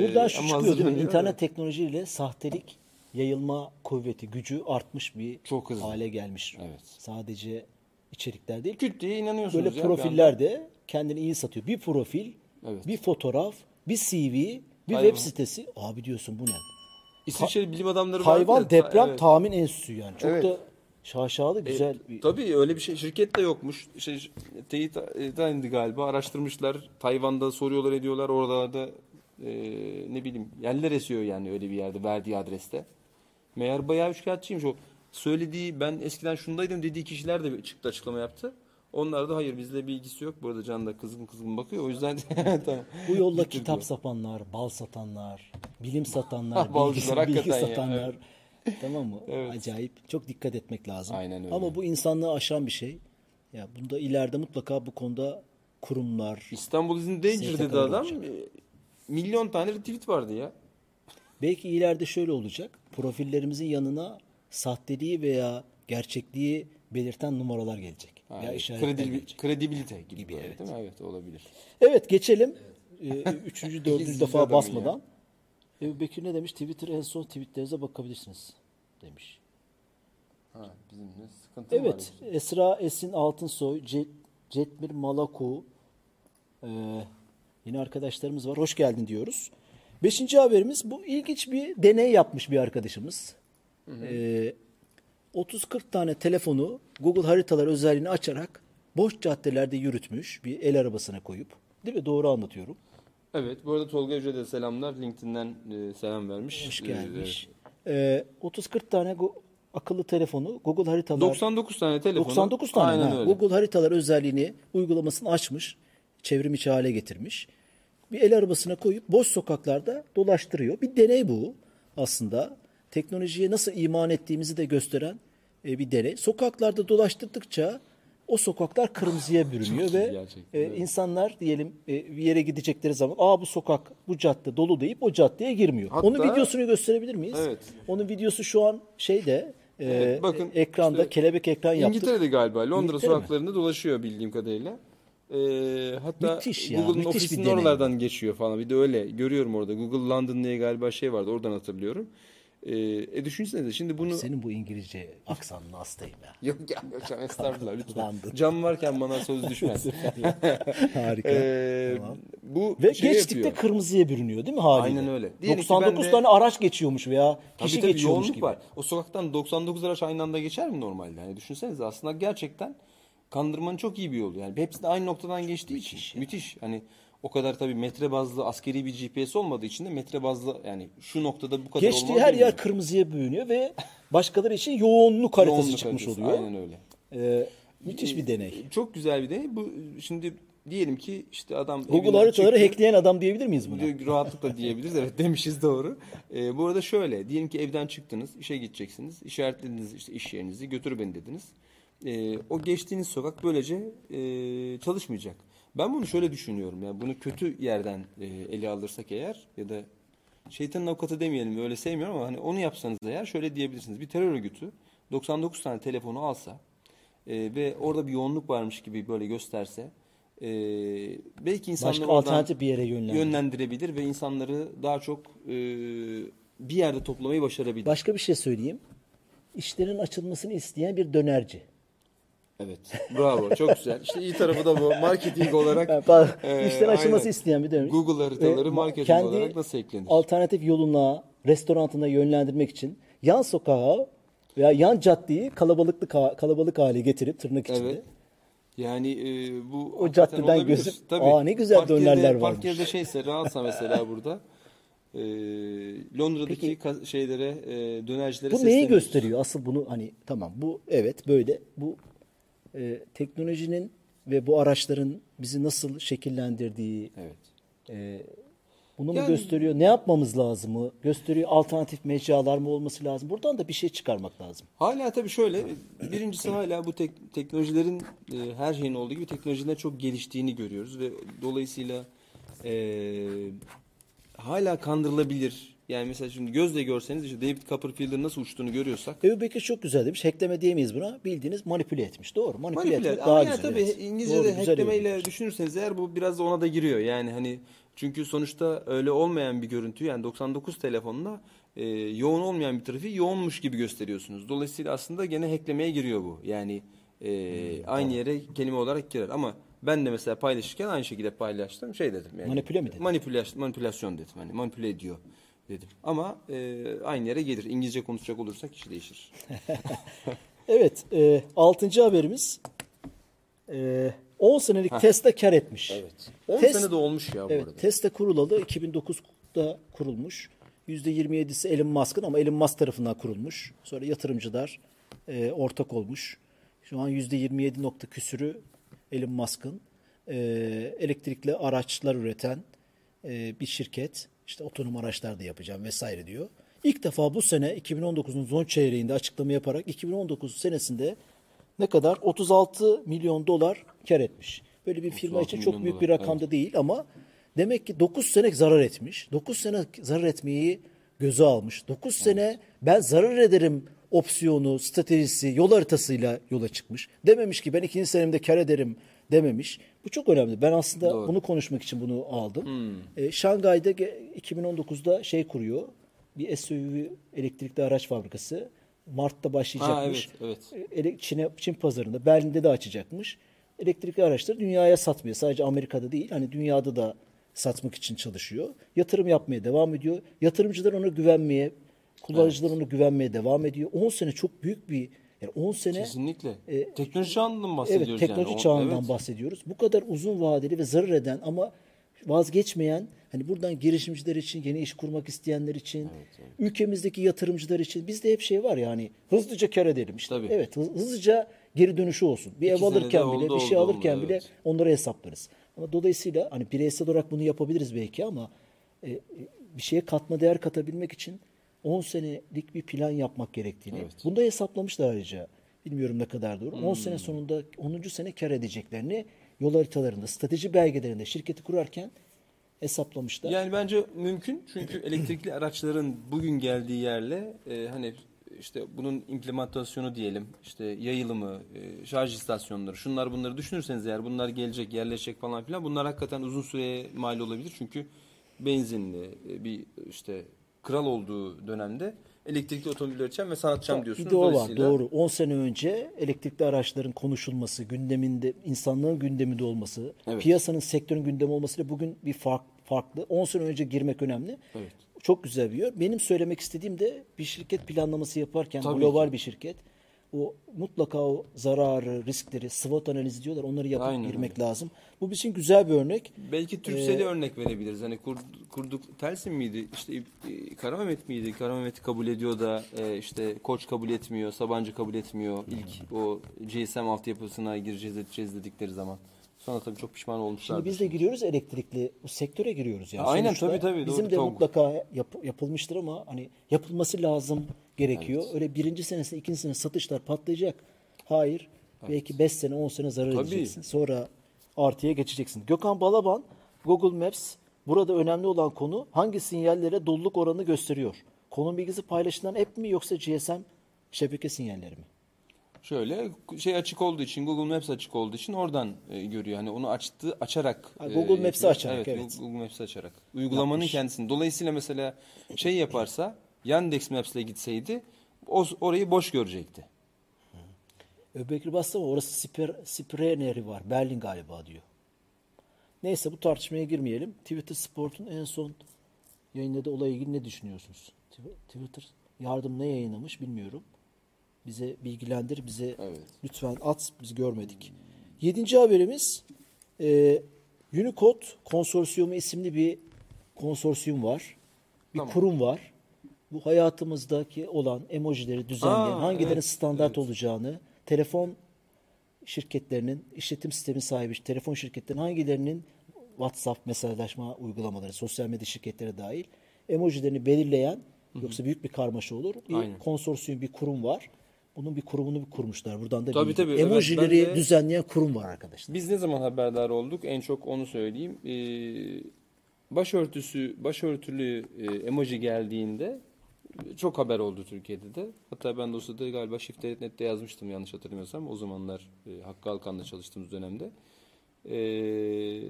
buradan şu ama çıkıyor değil mi? İnternet teknolojiyle sahtelik yayılma kuvveti, gücü artmış bir Çok hızlı. hale gelmiş. Evet. Sadece içerikler değil. Küt diye inanıyorsunuz Böyle ya profiller de kendini iyi satıyor. Bir profil, Evet. bir fotoğraf, bir CV, bir Hayvan. web sitesi. Abi diyorsun bu ne? İsviçre bilim adamları Hayvan ta- deprem evet. tahmin enstitüsü yani. Çok Evet. da şaşalı güzel E, bir Tabii öyle bir şey. Şirket de yokmuş. Şey, teyit e, indi galiba. Araştırmışlar. Tayvan'da soruyorlar ediyorlar. Oralarda e, ne bileyim yerler esiyor yani öyle bir yerde verdiği adreste. Meğer bayağı üçkağıtçıymış o. Söylediği ben eskiden şundaydım dediği kişiler de çıktı açıklama yaptı. Onlar da hayır bizle bir ilgisi yok. Burada Can da kızgın kızgın bakıyor. O yüzden tamam. Bu yolda kitap diyor. satanlar, bal satanlar, bilim satanlar, bilgi, bilgi hakikaten ya, satanlar. Tamam mı? Evet. Acayip. Çok dikkat etmek lazım. Aynen öyle. Ama bu insanlığı aşan bir şey. Ya bunda ileride mutlaka bu konuda kurumlar, İstanbul is in danger dedi adam. olacak. E, Milyon tane retweet vardı ya. belki ileride şöyle olacak. Profillerimizin yanına sahteliği veya gerçekliği belirten numaralar gelecek. Ya işaretler kredibil- gelecek. kredibilite gibi, Gibi, evet. değil mi? Evet olabilir. Evet geçelim. Ee, üçüncü, dördüncü defa basmadan. Ebu Bekir ne demiş? Twitter en son tweetlerinize bakabilirsiniz. demiş. Ha, bizimle sıkıntı mı var? Evet, Esra Esin Altınsoy, Ce- Cetmir Malaku, ee, yine arkadaşlarımız var. Hoş geldin diyoruz. Beşinci haberimiz bu ilginç bir deney yapmış bir arkadaşımız. Ee, 30-40 tane telefonu Google haritalar özelliğini açarak boş caddelerde yürütmüş bir el arabasına koyup. Değil mi? Doğru anlatıyorum. Evet, bu arada Tolga Yüce de selamlar. LinkedIn'den e, selam vermiş. Hoş gelmiş. Ee, 30-40 tane go- akıllı telefonu Google haritalar 99 tane telefonu. 99 tane Aynen ha. öyle. Google haritalar özelliğini uygulamasını açmış. Çevrim içi hale getirmiş. Bir el arabasına koyup boş sokaklarda dolaştırıyor. Bir deney bu aslında. Teknolojiye nasıl iman ettiğimizi de gösteren e, bir deney. Sokaklarda dolaştırdıkça o sokaklar kırmızıya bürünüyor ve gerçekten, e, insanlar diyelim e, bir yere gidecekleri zaman aa bu sokak bu cadde dolu deyip o caddeye girmiyor. Hatta- Onun videosunu gösterebilir miyiz? Evet. Onun videosu şu an şeyde e, Evet, bakın ekranda işte kelebek ekran yaptık. İngiltere'de galiba. Londra İngiltere mi? sokaklarında dolaşıyor bildiğim kadarıyla. Ee, hatta Müthiş ya, Google'ın ofisinin oralardan geçiyor falan. Bir de öyle görüyorum orada. Google London diye galiba şey vardı. Oradan hatırlıyorum. Ee, e düşünsenize şimdi bunu... Senin bu İngilizce aksanına hastayım ya. Yok ya hocam estağfurullah lütfen. Cam varken bana söz düşmez. Harika. Ee, Tamam. Bu Ve şey geçtikte yapıyor. kırmızıya bürünüyor değil mi haliyle? Aynen öyle. Diyelim ki 99 ben de- tane araç geçiyormuş veya Tabii kişi tabii geçiyormuş yoğunluk gibi. var. O sokaktan 99 araç aynı anda geçer mi normalde? Yani düşünsenize aslında gerçekten kandırmanın çok iyi bir yolu. Yani hepsi de aynı noktadan geçtiği için. Müthiş. Hani o kadar tabii metre bazlı askeri bir GPS olmadığı için de metre bazlı yani şu noktada bu kadar Geçtiği her yer kırmızıya bürünüyor ve başkaları için yoğunluk haritası Yoğunluk çıkmış haritası, oluyor. Aynen öyle. Ee, müthiş bir deney. Çok güzel bir deney. Bu şimdi diyelim ki işte adam Google haritaları çıktı. hackleyen adam diyebilir miyiz buna? Rahatlıkla diyebiliriz. Evet demişiz doğru. Ee, bu arada şöyle. Diyelim ki evden çıktınız. işe gideceksiniz. işaretlediniz işte iş yerinizi. Götür beni dediniz. Ee, o geçtiğiniz sokak böylece e, çalışmayacak. Ben bunu şöyle düşünüyorum. Yani bunu kötü yerden e, ele alırsak eğer ya da şeytanın avukatı demeyelim öyle sevmiyorum ama hani onu yapsanız eğer şöyle diyebilirsiniz. Bir terör örgütü 99 tane telefonu alsa e, ve orada bir yoğunluk varmış gibi böyle gösterse e, belki insanları Başka alternatif bir yere yönlendirir. yönlendirebilir ve insanları daha çok e, bir yerde toplamayı başarabilir. Başka bir şey söyleyeyim. İşlerin açılmasını isteyen bir dönerci. Evet. Bravo. Çok güzel. İşte iyi tarafı da bu. Marketing olarak pardon, e, işlerin açılması aynen. isteyen bir dönerci. Google haritaları Ve marketing kendi olarak nasıl eklenir? alternatif yoluna, restoranına yönlendirmek için yan sokağa veya yan caddeyi kalabalıklı kalabalık hale getirip tırnak içinde. Evet. Yani e, bu O hakikaten caddeden olabilir. gözüm- Tabii. Aa, ne güzel Park yerde- dönerler varmış. Park yerde şeyse rahatsa mesela burada e, Londra'daki ka- şeylere e, dönercilere Bu neyi gösteriyor? Asıl bunu hani tamam bu evet böyle bu e, teknolojinin ve bu araçların bizi nasıl şekillendirdiği Evet. e, bunu mu Yani- gösteriyor? Ne yapmamız lazım mı? Gösteriyor alternatif mecralar mı olması lazım? Buradan da bir şey çıkarmak lazım. Hala tabii şöyle, birincisi hala bu tek, teknolojilerin e, her şeyin olduğu gibi teknolojilerin çok geliştiğini görüyoruz ve dolayısıyla e, hala kandırılabilir. Yani mesela şimdi gözle görseniz işte David Copperfield'ın nasıl uçtuğunu görüyorsak Ebu Bekir çok güzel demiş. Hackleme diyemeyiz buna. Bildiğiniz manipüle etmiş. Doğru. Manipüle, manipüle. etmek daha yani güzel. tabii evet. İngilizce'de Doğru, hacklemeyle düşünürseniz eğer bu biraz da ona da giriyor. Yani hani çünkü sonuçta öyle olmayan bir görüntü yani 99 telefonla e, yoğun olmayan bir trafiği yoğunmuş gibi gösteriyorsunuz. Dolayısıyla aslında gene hacklemeye giriyor bu. Yani e, Hmm, aynı yere kelime olarak girer ama ben de mesela paylaşırken aynı şekilde paylaştım. Şey dedim yani. Manipüle mi dedin? Manipülasyon, manipülasyon dedim. Hani manipüle ediyor dedim. Ama e, aynı yere gelir. İngilizce konuşacak olursak iş değişir. Evet. E, altıncı haberimiz. E, 10 senelik Tesla kar etmiş. Evet. 10 Tes- sene de olmuş ya bu Evet, arada. Tesla kurulalı 2009'da kurulmuş. %27'si Elon Musk'ın ama Elon Musk tarafından kurulmuş. Sonra yatırımcılar e, ortak olmuş. Şu an %27 nokta küsürü Elon Musk'ın e, elektrikli araçlar üreten e, bir şirket. İşte otonom araçlar da yapacağım vesaire diyor. İlk defa bu sene 2019'un son çeyreğinde açıklama yaparak 2019 senesinde ne kadar? 36 milyon dolar kar etmiş. Böyle bir firma 36 için çok büyük bir dolar, rakam da değil ama demek ki 9 sene zarar etmiş. 9 sene zarar etmeyi göze almış. 9 sene ben zarar ederim opsiyonu, stratejisi, yol haritasıyla yola çıkmış. Dememiş ki ben ikinci senemde kar ederim dememiş. Bu çok önemli. Ben aslında Doğru. bunu konuşmak için bunu aldım. E, Şangay'da ge- 2019'da şey kuruyor. Bir SUV elektrikli araç fabrikası. Mart'ta başlayacakmış. Ha, evet, evet. Ele- Çin'e, Çin pazarında, Berlin'de de açacakmış. Elektrikli araçları dünyaya satmıyor. Sadece Amerika'da değil, hani dünyada da satmak için çalışıyor. Yatırım yapmaya devam ediyor. Yatırımcılar ona güvenmeye, kullanıcılar ona güvenmeye devam ediyor. 10 sene çok büyük bir, yani 10 sene Kesinlikle. E, teknoloji çağından Evet, bahsediyoruz teknoloji yani. Çağından evet. bahsediyoruz. Bu kadar uzun vadeli ve zarar eden ama vazgeçmeyen, hani buradan girişimciler için, yeni iş kurmak isteyenler için, ülkemizdeki yatırımcılar için bizde hep şey var yani hızlıca kar edelim işte. Tabii. Evet, hız- hızlıca geri dönüşü olsun. Bir İki ev alırken oldu, bile, bir şey oldu, alırken oldu, bile evet. onları hesaplarız. Ama dolayısıyla hani bireysel olarak bunu yapabiliriz belki ama e, e, bir şeye katma değer katabilmek için 10 senelik bir plan yapmak gerektiğini. Evet. Bunu da hesaplamışlar ayrıca. Bilmiyorum ne kadar doğru. 10 Hmm. sene sonunda 10. sene kar edeceklerini yol haritalarında, strateji belgelerinde şirketi kurarken hesaplamışlar. Yani bence mümkün çünkü elektrikli araçların bugün geldiği yerle e, hani işte bunun implementasyonu diyelim işte yayılımı, e, şarj istasyonları şunlar bunları düşünürseniz eğer bunlar gelecek yerleşecek falan filan bunlar hakikaten uzun süreye mal olabilir çünkü benzinli e, bir işte kral olduğu dönemde elektrikli otomobiller için ve sanatacağım diyorsunuz. Bir de o var doğru. 10 sene önce elektrikli araçların konuşulması, gündeminde insanlığın gündeminde olması, Evet. piyasanın sektörün gündemi olmasıyla bugün bir fark farklı. 10 sene önce girmek önemli. Evet. Çok güzel bir yer. Benim söylemek istediğim de bir şirket planlaması yaparken Tabii global bir şirket o mutlaka o zararı, riskleri, SWOT analizi diyorlar. Onları yapıp Aynen girmek lazım. Bu bizim güzel bir örnek. Belki Türkcell'e örnek verebiliriz. Hani kur- kurduk Telsin miydi? İşte e, Karamemet miydi? Karamemet'i kabul ediyor da e, işte Koç kabul etmiyor, Sabancı kabul etmiyor. İlk o GSM altyapısına gireceğiz edeceğiz dedikleri zaman. Sonra tabii çok pişman olmuşlar. Şimdi biz de giriyoruz elektrikli bu sektöre giriyoruz yani. Aynen, Sonuçta tabii, tabii, Bizim doğru, de çok. mutlaka yap- yapılmıştır ama hani yapılması lazım gerekiyor. Öyle birinci senesinde ikinci sene satışlar patlayacak. Hayır. Belki 5 sene 10 sene zarar Tabii. edeceksin. Sonra artıya geçeceksin. Gökhan Balaban Google Maps burada önemli olan konu hangi sinyallere doluluk oranını gösteriyor? Konum bilgisi paylaşılan app mi yoksa GSM şebeke sinyalleri mi? Şöyle şey açık olduğu için Google Maps açık olduğu için oradan e, görüyor. Hani onu açtı açarak. Ha, Google e, Maps'i açarak, evet. Google Maps'i açarak. Uygulamanın kendisini. Dolayısıyla mesela şey yaparsa Yandex Maps'le gitseydi o, orayı boş görecekti. Öbekir bastı ama orası Sper, Spreneri var. Berlin galiba diyor. Neyse bu tartışmaya girmeyelim. Twitter Sport'un en son yayınladığı olaya ilgili ne düşünüyorsunuz? Tw- Twitter yardım ne yayınlamış bilmiyorum. Bize bilgilendir, bize Evet. lütfen at, biz görmedik. Yedinci haberimiz e, Unicode Konsorsiyumu isimli bir konsorsiyum var. Bir Tamam. kurum var. Bu hayatımızdaki olan emojileri düzenleyen, Aa, hangilerinin evet, standart olacağını, telefon şirketlerinin, işletim sistemi sahibi telefon şirketlerinin hangilerinin WhatsApp mesajlaşma uygulamaları, sosyal medya şirketleri dahil emojilerini belirleyen yoksa büyük bir karmaşa olur. Bir Aynen. konsorsiyum, bir kurum var. Bunun bir kurumunu bir kurmuşlar. Buradan da Tabii, tabii, evet, emojileri ben de- düzenleyen kurum var arkadaşlar. Biz ne zaman haberdar olduk? En çok onu söyleyeyim. Ee, başörtüsü, başörtülü e, emoji geldiğinde çok haber oldu Türkiye'de de. Hatta ben sırada galiba Shift.net'te yazmıştım yanlış hatırlamıyorsam. O zamanlar e, Hakkı Alkan'la çalıştığımız dönemde. Ee,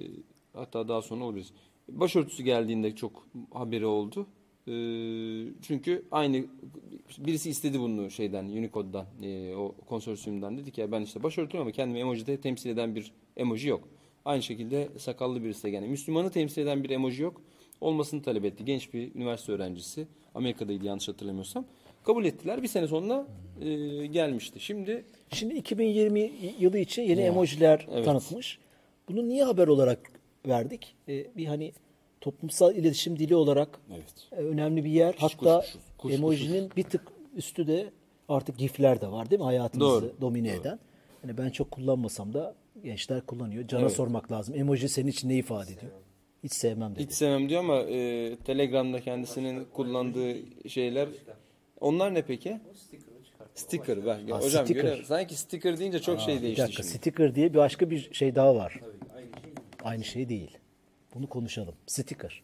hatta daha sonra oluruz. Başörtüsü geldiğinde çok haberi oldu. Ee, çünkü aynı birisi istedi bunu şeyden Unicode'dan e, o konsorsiyumdan dedi ki ya ben işte başörtülüyüm ama kendimi emojide temsil eden bir emoji yok. Aynı şekilde sakallı birisi de yani Müslümanı temsil eden bir emoji yok. Olmasını talep etti. Genç bir üniversite öğrencisi. Amerika'daydı yanlış hatırlamıyorsam. Kabul ettiler. Bir sene sonra e, gelmişti. Şimdi Şimdi 2020 yılı için yeni emojiler evet. tanıtmış. Bunu niye haber olarak verdik? Ee, bir hani toplumsal iletişim dili olarak evet. e, önemli bir yer. Hatta kuşkusuz, kuşkusuz. emojinin bir tık üstü de artık gifler de var değil mi? Hayatımızı Doğru, domine eden. Hani ben çok kullanmasam da gençler kullanıyor. Cana Evet. sormak lazım. Emoji senin için ne ifade ediyor? Hiç sevmem dedi. Hiç sevmem diyor ama e, Telegram'da kendisinin kullandığı şeyler onlar ne peki? Sticker. Bak, Ha, hocam sticker. göre- sanki sticker deyince çok şey bir değişti dakika şimdi. sticker diye bir başka bir şey daha var. Aynı şey değil. Bunu konuşalım. Sticker.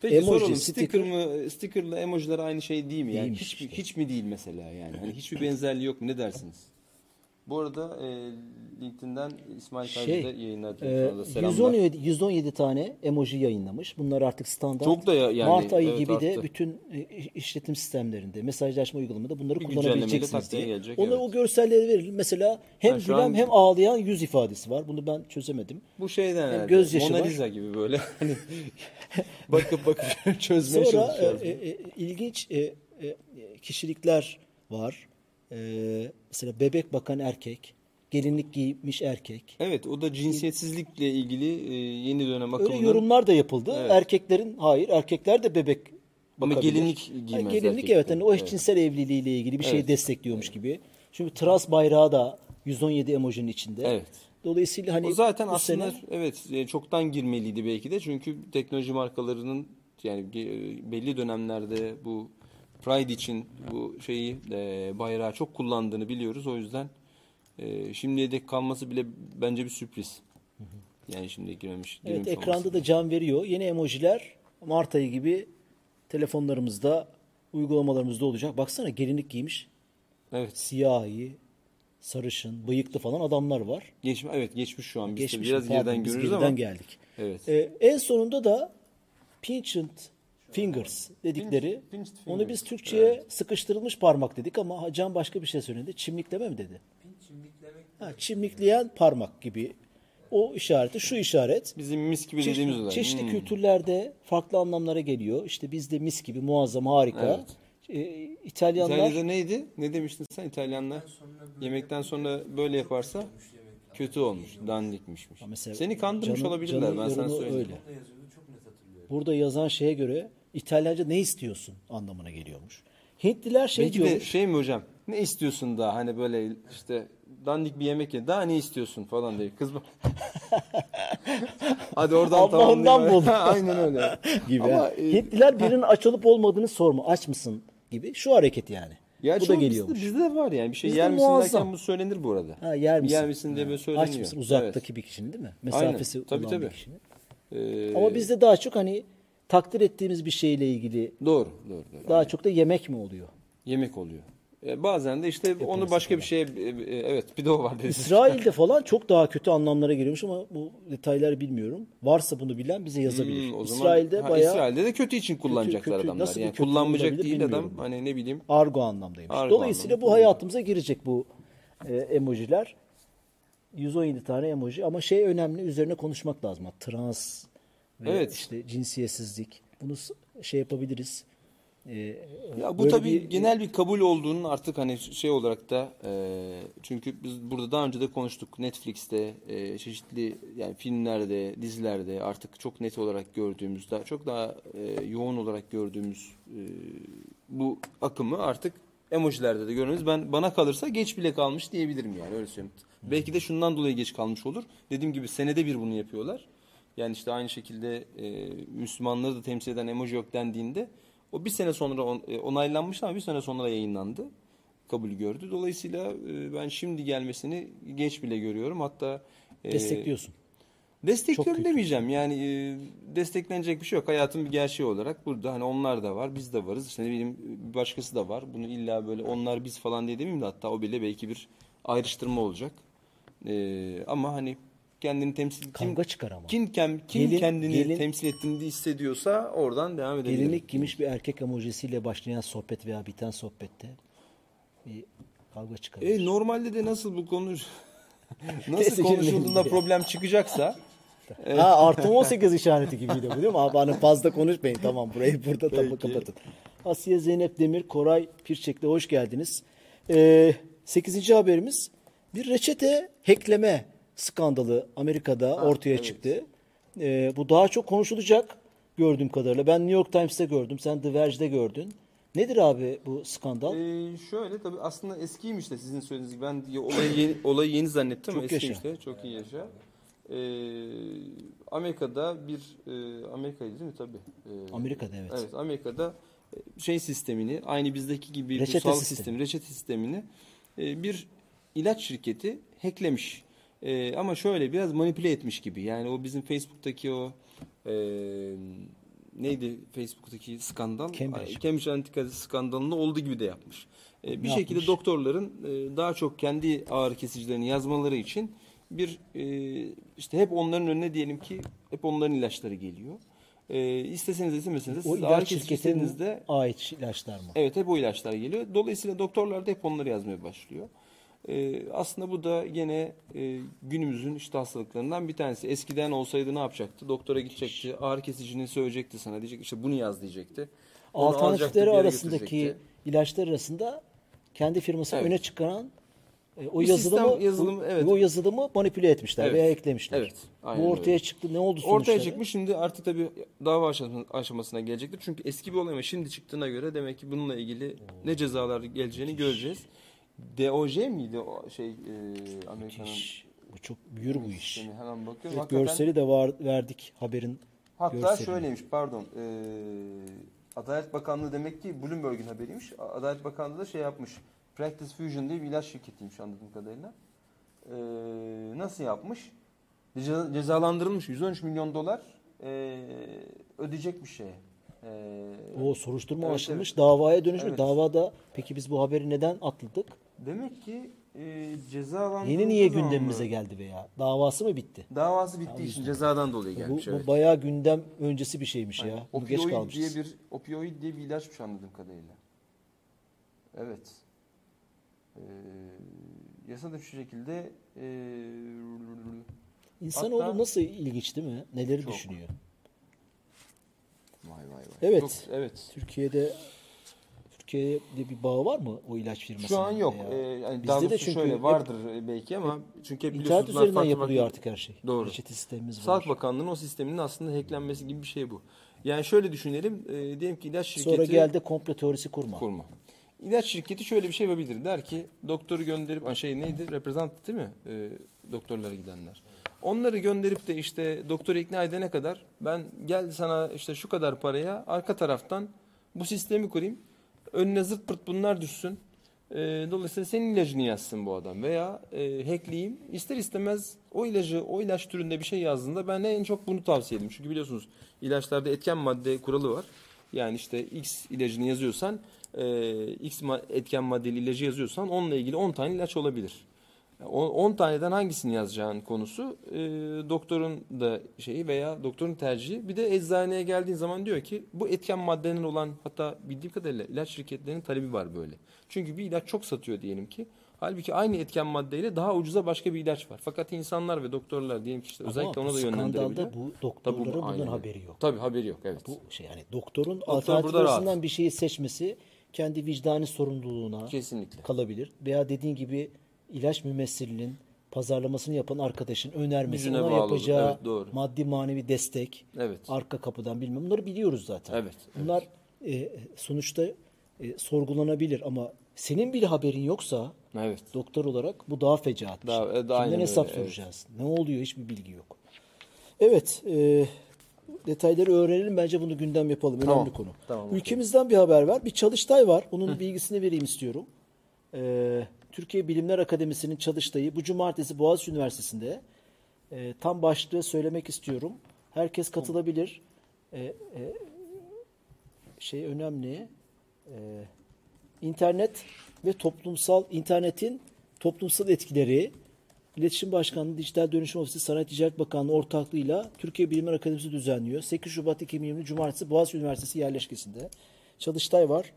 Peki Emoji, soralım sticker- sticker mı sticker'la emojiler aynı şey değil mi? Yani hiç, işte. hiç mi değil mesela yani? Hani hiçbir benzerliği yok mu? Ne dersiniz? Bu arada e, LinkedIn'den İsmail Şey, Kaycı da yayınladı. Sonra selamlar. 117, 117 tane emoji yayınlamış. Bunlar artık standart. Çok da ya- yani, Mart ayı evet, gibi de arttı. bütün e, işletim sistemlerinde, mesajlaşma uygulamada bunları Bir kullanabileceksiniz diye. gelecek, Onlara evet. o görselleri verelim. Mesela hem şu gülen an- hem ağlayan yüz ifadesi var. Bunu ben çözemedim. Bu şeyden herhalde. gözyaşı Mona var. Lisa gibi böyle. Hani bakıp bakıp çözmeye Sonra çalışacağız. e, e, e, ilginç e, e, kişilikler var. E, mesela bebek bakan erkek, gelinlik giymiş erkek. Evet o da cinsiyetsizlikle ilgili e, yeni dönem Öyle akımının yorumlar da yapıldı. Evet. Erkeklerin hayır, erkekler de bebek Ama bakabilir. gelinlik Ha, giymez Gelinlik erkekler. evet. Hani o Evet. eşcinsel evliliğiyle ilgili bir şeyi Evet. destekliyormuş gibi. Çünkü trans bayrağı da 117 emojinin içinde. Evet. Dolayısıyla hani O zaten aslında sene evet e, çoktan girmeliydi belki de çünkü teknoloji markalarının yani belli dönemlerde bu Pride için bu şeyi e, bayrağı çok kullandığını biliyoruz. O yüzden e, şimdiye dek kalması bile bence bir sürpriz. Yani şimdiye girmemiş. evet, ekranda olması. da can veriyor. Yeni emojiler Mart ayı gibi telefonlarımızda, uygulamalarımızda olacak. Baksana gelinlik giymiş. Evet. Siyahi, sarışın, bıyıklı falan adamlar var. Geçmiş evet geçmiş şu an. Biz Geçmiş biraz pardon, geriden biz görürüz geriden ama. geldik. Evet. Ee, en sonunda da pinched fingers dedikleri. Pinch- pinched onu fingers, biz Türkçe'ye sıkıştırılmış parmak dedik ama Can başka bir şey söyledi. Çimlikleme mi dedi? Ha, çimlikleyen parmak gibi. O işareti, şu işaret. Bizim mis gibi dediğimiz Çeşitli, olay. çeşitli Hmm. kültürlerde farklı anlamlara geliyor. İşte bizde mis gibi muazzam, harika. Ee, İtalyanlar İtalya'da neydi? Ne demiştin sen İtalyanlar? Yemekten sonra böyle yaparsa kötü olmuş, dandikmişmiş. mesela Seni kandırmış Can'ın- olabilirler Can'ın ben sana söyleyeyim. öyle. Burada yazan şeye göre İtalyanca ne istiyorsun anlamına geliyormuş. Hintliler şey Belki de diyormuş. şey mi hocam? Ne istiyorsun daha? Hani böyle işte dandik bir yemek ye. Daha ne istiyorsun falan diye. Kız. Hadi oradan Allah'ından tamamlayayım. bul. Aynen öyle. gibi. Ama, e, Hintliler birinin aç olup olmadığını sorma. Aç mısın gibi. Şu hareket yani. Ya Bu da çok geliyormuş. Bizde, bizde de var yani. Bir şey Bizde yer misin muazzam. derken bu söylenir bu arada. Ha, yer misin? Yer misin diye böyle söyleniyor. Aç mısın? Uzaktaki Evet. bir kişinin değil mi? Mesafesi Tabii, olan tabii. bir kişinin. Ee, Ama bizde daha çok hani takdir ettiğimiz bir şeyle ilgili Doğru, doğru, doğru. daha çok da yemek mi oluyor? Yemek oluyor. E, bazen de işte onu başka bir şeye e, e, evet bir de o var dedi. İsrail'de falan çok daha kötü anlamlara geliyormuş ama bu detayları bilmiyorum. Varsa bunu bilen bize yazabilir. Hmm, o zaman İsrail'de ha, bayağı İsrailde de kötü için kullanacaklar kötü, adamlar. nasıl Yani kötü kullanmayacak değil adam. bilmiyorum. Hani ne bileyim. argo anlamdaymış. Argo Dolayısıyla anlamda. bu hayatımıza girecek bu e, emojiler. 117 tane emoji ama şey önemli üzerine konuşmak lazım. Trans ve Evet. işte cinsiyetsizlik. Bunu şey yapabiliriz. E, Ya bu tabii bir- genel bir kabul olduğunun artık hani şey olarak da e, çünkü biz burada daha önce de konuştuk Netflix'te e, çeşitli yani filmlerde, dizilerde artık çok net olarak gördüğümüz daha çok daha e, yoğun olarak gördüğümüz e, bu akımı artık emojilerde de görüyoruz. Ben bana kalırsa geç bile kalmış diyebilirim yani öyle söyleyeyim. Belki de şundan dolayı geç kalmış olur. Dediğim gibi senede bir bunu yapıyorlar. Yani işte aynı şekilde e, Müslümanları da temsil eden emoji yok dendiğinde o bir sene sonra on, e, onaylanmış ama bir sene sonra yayınlandı. Kabul gördü. Dolayısıyla e, ben şimdi gelmesini geç bile görüyorum. Hatta e, destekliyorsun. Destekliyorum demeyeceğim. Yani e, desteklenecek bir şey yok. Hayatın bir gerçeği olarak burada hani onlar da var, biz de varız. İşte ne bileyim bir başkası da var. Bunu illa böyle onlar biz falan diye demeyeyim de hatta o bile belki bir ayrıştırma olacak. E, ama hani kendini temsil kim, Kavga çıkar ama. kim, kim, kim Gelin- kendini gelin- temsil ettiğini hissediyorsa oradan devam edebilir. Gelinlik giymiş bir erkek emojisiyle başlayan sohbet veya biten sohbette bir kavga çıkarır. E, normalde de nasıl bu konu nasıl konuşulduğunda problem çıkacaksa Ha artı 18 işareti gibiydi bu değil mi? Abi hani fazla konuşmayın tamam burayı burada tamam kapatın. Asiye Zeynep Demir, Koray Pirçek'le hoş geldiniz. Ee, 8. haberimiz bir reçete hackleme skandalı Amerika'da ortaya çıktı. Ee, bu daha çok konuşulacak gördüğüm kadarıyla. Ben New York Times'te gördüm, sen The Verge'de gördün. Nedir abi bu skandal? Ee, şöyle tabii aslında eskiymiş de sizin söylediğiniz gibi ben ya olayı yeni, olayı yeni zannettim ama eskiymiş yaşa. de çok iyi yaşa. Ee, Amerika'da bir e, Amerika'ydı değil mi tabii? Ee, Amerika'da evet. Evet Amerika'da e, şey sistemini aynı bizdeki gibi Reçete bu sağlık sistemi. sistemi, reçete sistemini e, bir ilaç şirketi hacklemiş. E, ama şöyle biraz manipüle etmiş gibi. Yani o bizim Facebook'taki o e, neydi Facebook'taki skandal? Cambridge. Cambridge Analytica skandalında olduğu gibi de yapmış. E, bir Ne şekilde yapmış? doktorların e, daha çok kendi ağrı kesicilerini yazmaları için bir e, işte hep onların önüne diyelim ki hep onların ilaçları geliyor. E, isteseniz istemeseniz de O siz ağrı ilaç istediğinizde ait ilaçlar mı? Evet hep o ilaçlar geliyor. Dolayısıyla doktorlar da hep onları yazmaya başlıyor. Ee, aslında bu da gene e, günümüzün işte hastalıklarından bir tanesi. Eskiden olsaydı ne yapacaktı? Doktora gidecekti, ağrı kesicini söyleyecekti sana. Diyecek işte bunu yaz diyecekti. Onu Alternatifleri arasındaki ilaçlar arasında kendi firması Evet. öne çıkaran e, o Bir yazılımı sistem, yazılım, evet. o yazılımı manipüle etmişler Evet. veya eklemişler. Evet, aynen bu ortaya öyle. çıktı. Ne oldu sonuçları? Ortaya çıkmış şimdi artık tabii dava aşamasına, aşamasına gelecektir. Çünkü eski bir olay ama şimdi çıktığına göre demek ki bununla ilgili ne cezalar geleceğini göreceğiz. DOJ miydi o şey e, Amerika'nın. Bu çok büyür bu iş. sistemi? Hemen bakıyorum. Evet, görseli de var, verdik haberin. Hatta görseli. şöyleymiş pardon. E, Adalet Bakanlığı demek ki Bloomberg'in haberiymiş. Adalet Bakanlığı da şey yapmış. Practice Fusion diye bir ilaç şirketiymiş anladığım kadarıyla. E, nasıl yapmış? Ceza- cezalandırılmış 113 milyon dolar e, ödeyecekmiş şeye. E, O soruşturma Evet, açılmış, evet. davaya dönüşmüş. Evet. Davada peki biz bu haberi neden atladık? Demek ki e, cezalandırıldığı Yeni niye zaman gündemimize mı? geldi veya davası mı bitti? Davası bittiği için cezadan dolayı Bu, gelmiş. bu evet. bayağı gündem öncesi bir şeymiş ya. Bunu geç Opioid kalmışız. diye bir opioid diye bir ilaçmış anladığım kadarıyla. Evet. Ee, yasada şu şekilde e, İnsanoğlu Hatta- nasıl ilginç değil mi? Neleri Çok. düşünüyor? vay vay vay. Evet. Çok- evet. Türkiye'de Türkiye'de bir bağı var mı o ilaç firmasının? Şu an yok. Ee, yani Bizde de çünkü şöyle hep vardır belki ama çünkü hep İnternet üzerinden farklı yapılıyor farklı- artık her şey. Doğru. Reçete sistemimiz var. Sağlık Bakanlığı'nın o sisteminin aslında hacklenmesi gibi bir şey bu. Yani şöyle düşünelim. E, diyelim ki ilaç şirketi Sonra geldi komplo teorisi kurma. kurma. İlaç şirketi şöyle bir şey yapabilir. Der ki doktoru gönderip şey neydi? Reprezentant değil mi? E, doktorlara gidenler. Onları gönderip de işte doktoru ikna edene kadar ben gel sana işte şu kadar paraya arka taraftan bu sistemi kurayım. Önüne zırt pırt bunlar düşsün. E, dolayısıyla senin ilacını yazsın bu adam veya e, hackleyeyim. İster istemez o ilacı o ilaç türünde bir şey yazdığında ben en çok bunu tavsiye ederim. Çünkü biliyorsunuz ilaçlarda etken madde kuralı var. Yani işte X ilacını yazıyorsan e, X etken maddeli ilacı yazıyorsan onunla ilgili 10 tane ilaç olabilir. Yani o- 10 taneden hangisini yazacağın konusu e, doktorun da şeyi veya doktorun tercihi. Bir de eczaneye geldiğin zaman diyor ki bu etken maddenin olan hatta bildiğim kadarıyla ilaç şirketlerinin talebi var böyle. Çünkü bir ilaç çok satıyor diyelim ki. Halbuki aynı etken maddeyle daha ucuza başka bir ilaç var. Fakat insanlar ve doktorlar diyelim ki işte özellikle Ama ona da yönlendirebiliyor. skandalda bu Tabii doktorların bu- bundan haberi yok. Tabii haberi yok evet. Bu şey yani doktorun Doktor alternatif bir şeyi seçmesi kendi vicdani sorumluluğuna Kesinlikle. kalabilir. Veya dediğin gibi ilaç mümessilinin pazarlamasını yapan arkadaşın önermesi, Gücüne ona bağlı yapacağı Evet, doğru. maddi manevi destek, Evet. arka kapıdan bilmem bunları biliyoruz zaten. Evet, Bunlar e, sonuçta e, sorgulanabilir ama senin bir haberin yoksa Evet. doktor olarak bu daha fecaat. Daha- şey. e, daha Kimden hesap öyle, evet. soracağız? Ne oluyor hiçbir bilgi yok. Evet, e, detayları öğrenelim bence bunu gündem yapalım. Önemli Tamam, konu. tamam. Ülkemizden bir haber var. Bir çalıştay var. Onun bilgisini vereyim istiyorum. E, Türkiye Bilimler Akademisi'nin çalıştayı bu cumartesi Boğaziçi Üniversitesi'nde e, tam başlığı söylemek istiyorum. Herkes katılabilir. E, e, şey önemli. E, internet ve toplumsal internetin toplumsal etkileri İletişim Başkanlığı Dijital Dönüşüm Ofisi Sanayi Ticaret Bakanlığı ortaklığıyla Türkiye Bilimler Akademisi düzenliyor. 8 Şubat 2020 Cumartesi Boğaziçi Üniversitesi yerleşkesinde çalıştay var.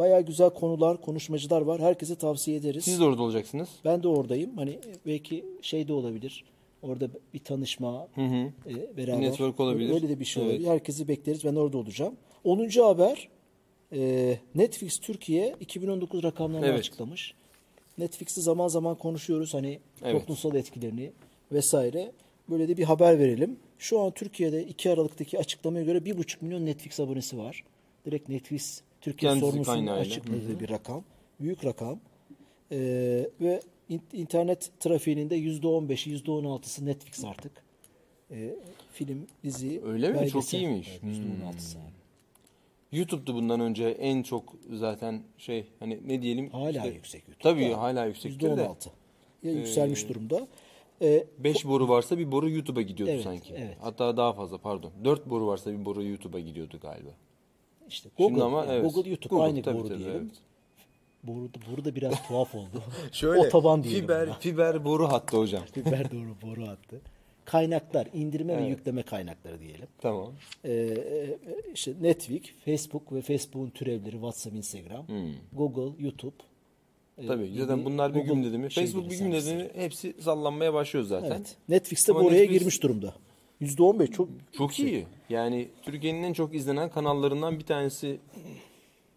Bayağı güzel konular, konuşmacılar var. Herkese tavsiye ederiz. Siz de orada olacaksınız. Ben de oradayım. Hani belki şey de olabilir. Orada bir tanışma, Hı hı. e, beraber. network olabilir. Öyle de bir şey Evet. olabilir. Herkesi bekleriz. Ben orada olacağım. 10. haber e, Netflix Türkiye 2019 rakamlarını Evet. açıklamış. Netflix'i zaman zaman konuşuyoruz. Hani Evet. toplumsal etkilerini vesaire. Böyle de bir haber verelim. Şu an Türkiye'de 2 Aralık'taki açıklamaya göre 1,5 milyon Netflix abonesi var. Direkt Netflix Türkiye Kendisi sorumlusunun kaynağıyla. açıkladığı bir rakam. Büyük rakam. Ee, ve in- internet trafiğinin de %15'i %16'sı Netflix artık. Ee, film, dizi, Öyle mi? belgesel. Çok iyiymiş. Evet, Hmm. %16'sı. YouTube'du bundan önce en çok zaten şey hani ne diyelim Hala işte- yüksek YouTube. Tabii Daha hala yüksektir de. %16. Ya yükselmiş Ee, durumda. E, 5 boru varsa bir boru YouTube'a gidiyordu Evet, sanki. evet. Hatta daha fazla pardon. 4 boru varsa bir boru YouTube'a gidiyordu galiba. İşte Şimdi Google, ama yani evet. Google YouTube Google, aynı tabii, boru tabii, diyelim. evet. Boru, boru da biraz tuhaf oldu. Şöyle Otoban diyelim. fiber buna. fiber boru hattı hocam. Fiber doğru boru attı. Kaynaklar, indirme ve yükleme kaynakları diyelim. tamam. Ee, e, işte Netflix, Facebook ve Facebook'un türevleri WhatsApp, Instagram, Google, YouTube. e, Hmm. Tabii gibi zaten bunlar bir Google gün dedi mi? şey Facebook bir gün dedi mi? Hepsi sallanmaya başlıyor zaten. Evet. Netflix de Ama bu oraya Netflix- girmiş durumda. %15 çok Çok iyi. Yani Türkiye'nin en çok izlenen kanallarından bir tanesi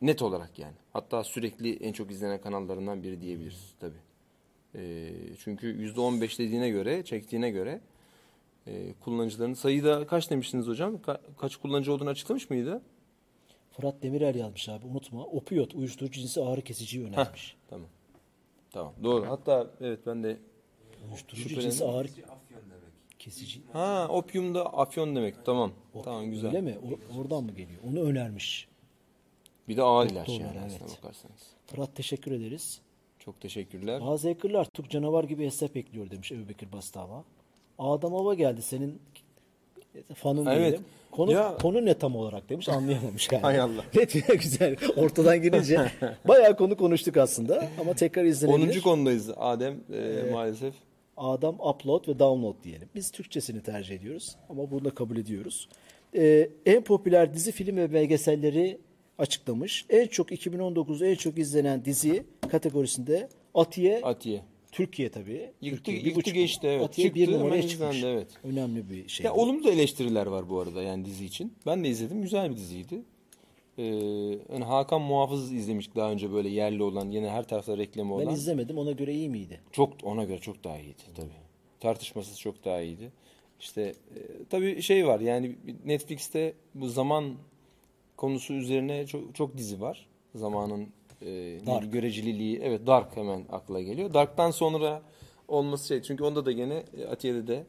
net olarak yani. Hatta sürekli en çok izlenen kanallarından biri diyebiliriz tabii. Ee, çünkü %15 dediğine göre, çektiğine göre e, kullanıcıların sayıda kaç demiştiniz hocam? Ka- kaç kullanıcı olduğunu açıklamış mıydı? Fırat Demirel yazmış abi unutma. Opiyot, uyuşturucu cinsi ağrı kesiciyi önermiş. Tamam. Tamam. Doğru. Hatta evet ben de Uyuşturucu cinsi ağrı kesici. ha opium da afyon demek. Tamam. Tamam güzel. Öyle mi? O- oradan mı geliyor? Onu önermiş. Bir de ağır ilaç yani evet. bakarsanız. Fırat teşekkür ederiz. Çok teşekkürler. Bazı hackerlar Türk canavar gibi hesap ekliyor demiş Ebu Bekir Bastava. Adam Hava geldi senin fanın Evet. diyelim. Konu, Ya- konu ne tam olarak demiş anlayamamış galiba. Hay Allah. Ne diyor güzel. Ortadan girince bayağı konu konuştuk aslında ama tekrar izlenebilir. 10. konudayız Adem e, maalesef. Adam upload ve download diyelim. Biz Türkçesini tercih ediyoruz ama bunu da kabul ediyoruz. Ee, en popüler dizi, film ve belgeselleri açıklamış. En çok 2019'da en çok izlenen dizi kategorisinde Atiye, Atiye. Türkiye tabii. Yıktı- Türkiye yıktı buçuk- geçti, evet. Atiye Çıktı, bir numaraya izlendi, çıkmış. evet. Önemli bir şey. Ya olumlu eleştiriler var bu arada yani dizi için. Ben de izledim. Güzel bir diziydi. Ee, yani Hakan Muhafız izlemiştik daha önce böyle yerli olan yine her tarafta reklamı ben olan. izlemedim ona göre iyi miydi? Çok ona göre çok daha iyiydi tabii. Tartışmasız çok daha iyiydi. İşte e, tabii şey var yani Netflix'te bu zaman konusu üzerine çok, çok dizi var. Zamanın e, Dark. görecililiği. Evet Dark hemen akla geliyor. Dark'tan sonra olması şey. Çünkü onda da gene e, Atiye'de de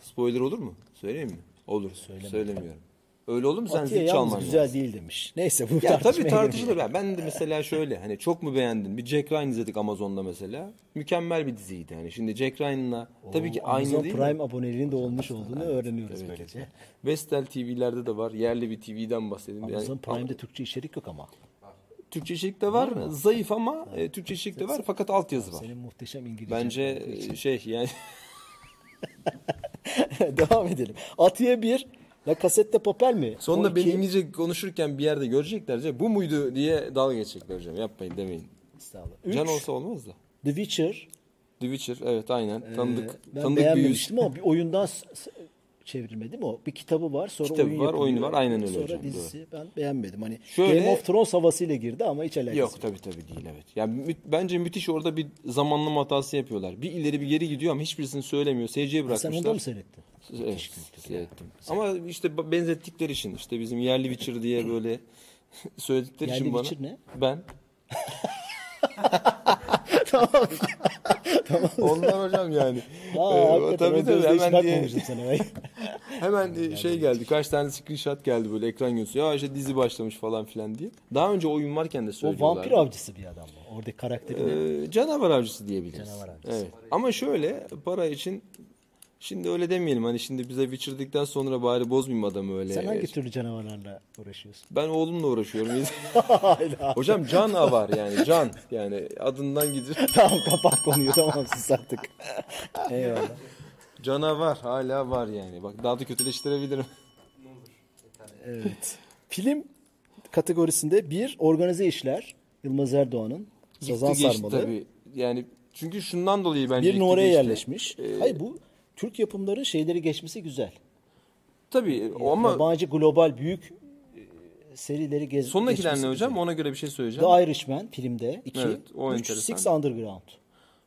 spoiler olur mu? Söyleyeyim mi? Olur. Söylemiyorum. Öyle olur mu? Sen Atiye zil çalman güzel lazım. değil demiş. Neyse bu Ya tabii tartışılır. girmeyelim. Ben, de mesela şöyle hani çok mu beğendin? Bir Jack Ryan izledik Amazon'da mesela. Mükemmel bir diziydi. Yani şimdi Jack Ryan'la tabii ki aynı Amazon değil Prime mi? aboneliğinin de olmuş olduğunu öğreniyoruz tabii ki. böylece. Vestel TV'lerde de var. Yerli bir TV'den bahsedeyim. Yani Amazon Prime'de Türkçe içerik yok ama. Türkçe içerik de var. Zayıf ama e, Türkçe içerik de var fakat altyazı var. Senin muhteşem İngilizce. Bence e, şey yani Devam edelim. Atiye 1. La Cassette de Papel mi? sonunda O beni iki- İngilizce konuşurken bir yerde görecekler. "Ce, Bu muydu diye dalga geçecekler hocam. Yapmayın demeyin. Estağfurullah. Can Üç, olsa olmaz da. The Witcher. The Witcher evet aynen. Tanıdık. Ee, ben tanıdık bir yüz. beğenmemiştim ama bir oyundan s- çevrilmedi mi o? Bir kitabı var sonra Kitabı oyun var, yapılıyor. oyunu var. Aynen öyle Sonra hocam, dizisi ben beğenmedim. Hani Şöyle- Game of Thrones havasıyla girdi ama hiç alakası Yok tabii tabii değil evet. Yani mü- bence müthiş orada bir zamanlama hatası yapıyorlar. Bir ileri bir geri gidiyor ama hiçbirisini söylemiyor. Seyirciye Sen bırakmışlar. onu da mı seyrettin? Evet, seyrettim. Ama işte benzettikleri için işte bizim yerli Witcher diye böyle söyledikleri Yerli için bana. Witcher ne? Ben. tamam. Ondan hocam yani. Aa, Ee, tabii o tabii hemen diye, sana. hemen e, şey geldi. Kaç tane screenshot geldi böyle ekran görüntüsü. Ya işte dizi başlamış falan filan diye. Daha önce oyun varken de o söylüyorlar. vampir avcısı bir adam mı? Oradaki karakteri ne? Ee, canavar avcısı diyebiliriz. Canavar avcısı. Evet. Ama şöyle para için şimdi öyle demeyelim. Hani şimdi bize Witcher'dıktan sonra bari bozmayayım adamı öyle. Sen hangi türlü canavarlarla uğraşıyorsun? Ben oğlumla uğraşıyorum. Hocam can var yani can. Yani adından gidiyor. tamam kapat konuyu tamam sus artık. Eyvallah. Canavar hala var yani. Bak daha da kötüleştirebilirim. Evet. Film kategorisinde bir organize işler. Yılmaz Erdoğan'ın Sazan Sarmalı. tabii. Yani çünkü şundan dolayı bence Bir numaraya yerleşmiş. Ee, Hayır bu Türk yapımların şeyleri geçmesi güzel. Tabii o ama Yabancı global büyük e, serileri gez sondakiler geçmesi ne hocam? güzel. Ona göre bir şey söyleyeceğim. The Irishman filmde 2. Evet, o 3 enteresan. Six Underground.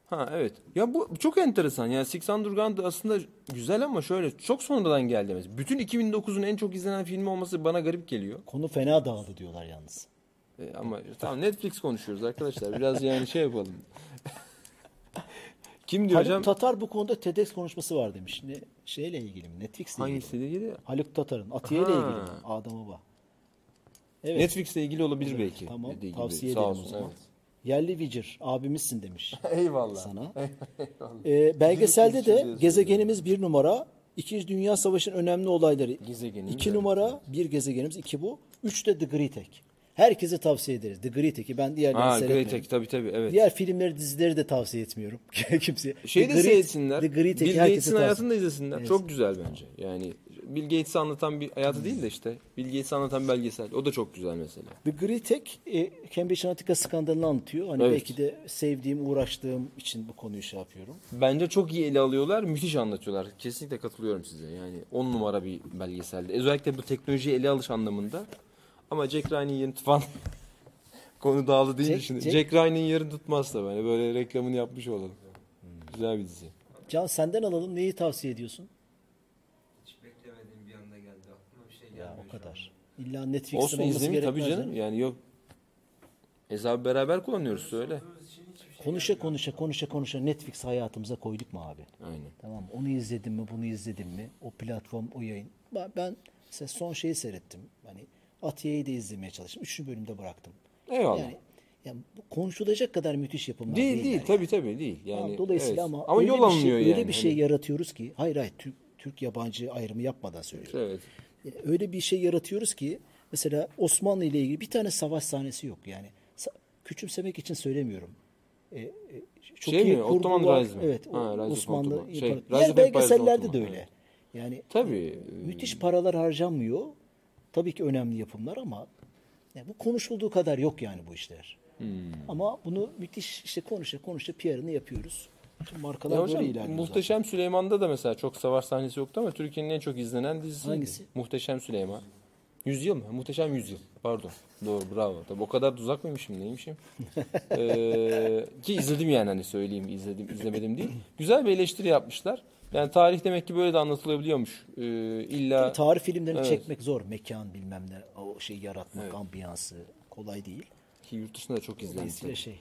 Ha evet. Ya bu çok enteresan. Yani Six Underground aslında güzel ama şöyle çok sonradan geldi mesela. Bütün 2009'un en çok izlenen filmi olması bana garip geliyor. Konu fena dağıldı diyorlar yalnız. E, ama tamam Netflix konuşuyoruz arkadaşlar. Biraz yani şey yapalım. Kim diyor Haluk hocam? Tatar bu konuda TEDx konuşması var demiş. Ne, şeyle ilgili mi? Netflix'le ilgili mi? Hangisiyle ilgili? Haluk Tatar'ın. Atiye ile ilgili mi? Adam Baba. Evet. Netflix'le ilgili olabilir belki. Tamam, dediği gibi. tavsiye Sağ ederim olsun, o zaman. evet. Yerli Vicir abimizsin demiş Eyvallah. sana. Eyvallah. Ee, belgeselde de gezegenimiz bir numara. İkinci Dünya Savaşı'nın önemli olayları. Gezegenimiz, İki evet. numara, bir gezegenimiz, iki bu. Üç de The Great Hack. Herkese tavsiye ederiz. The Great Hack'i ben diğerlerini Ha, seyretmedim. Great Hack tabii tabii evet. Diğer filmleri, dizileri de tavsiye etmiyorum kimseye. Şey de Great- seyretsinler. The Great Bill Hack'i herkese Gates'in hayatını da izlesinler. Çok güzel bence. Yani Bill Gates'i anlatan bir hayatı değil de işte Bill Gates'i anlatan belgesel. O da çok güzel mesela. The Great Hack, e, Cambridge Analytica skandalını anlatıyor. Hani Evet. belki de sevdiğim, uğraştığım için bu konuyu şey yapıyorum. Bence çok iyi ele alıyorlar. Müthiş anlatıyorlar. Kesinlikle katılıyorum size. Yani on numara bir belgeselde. Özellikle bu teknolojiyi ele alış anlamında. Ama Jack Ryan'in yerini tutan konu dağıldı değil Jack- şimdi. Jack- Jack, Ryan'in yerini tutmaz da böyle, böyle reklamını yapmış olalım. Güzel bir dizi. Can senden alalım. Neyi tavsiye ediyorsun? Hiç beklemediğim bir anda geldi aklıma bir şey Ya gelmiyor o şu an. kadar. İlla Netflix'ten Olsun olması izleyin tabii canım. canım. Yani yok. Hesabı beraber kullanıyoruz söyle. Konuşa konuşa konuşa konuşa Netflix hayatımıza koyduk mu abi? Aynen. Tamam? Onu izledim mi, bunu izledim mi? O platform, o yayın. Ben, ben mesela son şeyi seyrettim. Hani Atiye'yi de izlemeye çalıştım. Üçüncü bölümde bıraktım. Eyvallah. Yani, yani bu konuşulacak kadar müthiş yapımlar değil değil. değil yani. tabii tabii değil. Yani Tamam, Dolayısıyla evet. ama, ama öyle yol bir şey, alınıyor öyle yani. bir şey Hani- yaratıyoruz ki hayır hayır Türk, Türk yabancı ayrımı yapmadan söylüyorum. Evet. Yani öyle bir şey yaratıyoruz ki mesela Osmanlı ile ilgili bir tane savaş sahnesi yok yani. Küçümsemek için söylemiyorum. E, e, çok Şey iyi mi? Ottoman mi? Evet. Ha, of Osmanlı Ottoman. Şey, of belgesellerde de öyle. Yani Tabii. müthiş paralar harcanmıyor. Tabii ki önemli yapımlar ama yani bu konuşulduğu kadar yok yani bu işler. Hmm. Ama bunu müthiş işte konuşa konuşa PR'ını yapıyoruz. Tüm markalar Ya böyle hocam ilerliyor. Muhteşem Süleyman'da da mesela çok savaş sahnesi yoktu ama Türkiye'nin en çok izlenen dizisi. Hangisi? Muhteşem Süleyman. Yüzyıl mı? Muhteşem Yüzyıl. Pardon. Doğru bravo. Tabii o kadar tuzak mıymışım neymişim? ee, ki izledim yani hani söyleyeyim izledim izlemedim değil. Güzel bir eleştiri yapmışlar. Yani tarih demek ki böyle de anlatılabiliyormuş. Ee, illa tarih filmlerini Evet. çekmek zor. Mekan bilmem ne o şeyi yaratmak, ambiyansı kolay değil. ki yurt dışında da çok izlenmiş. Şey.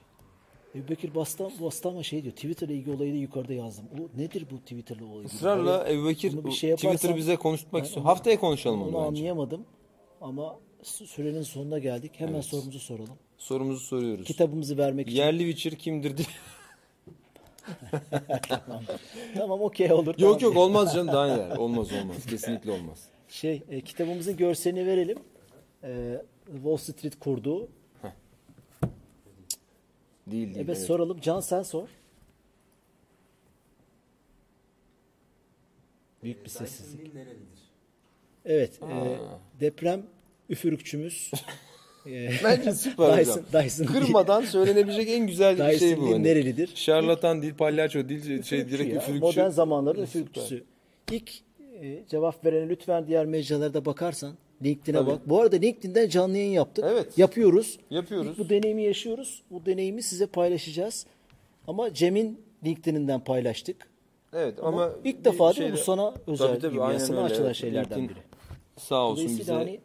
Ebu Bekir Bastam, Bastama şey diyor. Twitter'la ilgili olayı da yukarıda yazdım. O nedir bu Twitter'la olayı? Israrla Ebu Bekir bir şey yaparsan- Twitter'ı bize konuşturmak Ben istiyor. onu- Haftaya konuşalım Onu onu bence. anlayamadım. Ama sü- sürenin sonuna geldik. Hemen sorumuzu soralım. Sorumuzu soruyoruz. Kitabımızı vermek için. Yerli Witcher kimdir diye. Tamam okey olur. Yok tamam. yok olmaz canım daha neler. Olmaz olmaz. Kesinlikle olmaz. Şey e, kitabımızın görselini verelim. E, Wall Street kurduğu. Değil değil. Evet, evet. soralım. Can sen sor. Büyük bir sessizlik. Evet. e, deprem üfürükçümüz. e, Bence süper Dyson, hocam. Dyson Kırmadan söylenebilecek en güzel Dyson şey bu. Hani. nerelidir? Şarlatan değil, palyaço değil, şey direkt üfürükçü. Modern zamanların üfürükçüsü. İlk e, cevap verene lütfen diğer mecralarda bakarsan LinkedIn'e bak. Bu arada LinkedIn'den canlı yayın yaptık. Evet. Yapıyoruz. Yapıyoruz. İlk bu deneyimi yaşıyoruz. Bu deneyimi size paylaşacağız. Ama Cem'in LinkedIn'inden paylaştık. Evet ama, Ama, ilk defa değil mi? şeyde- bu sana özel Tabii, tabii, gibi. aynen Sana açılan şeylerden LinkedIn biri. Sağ olsun bize. Hani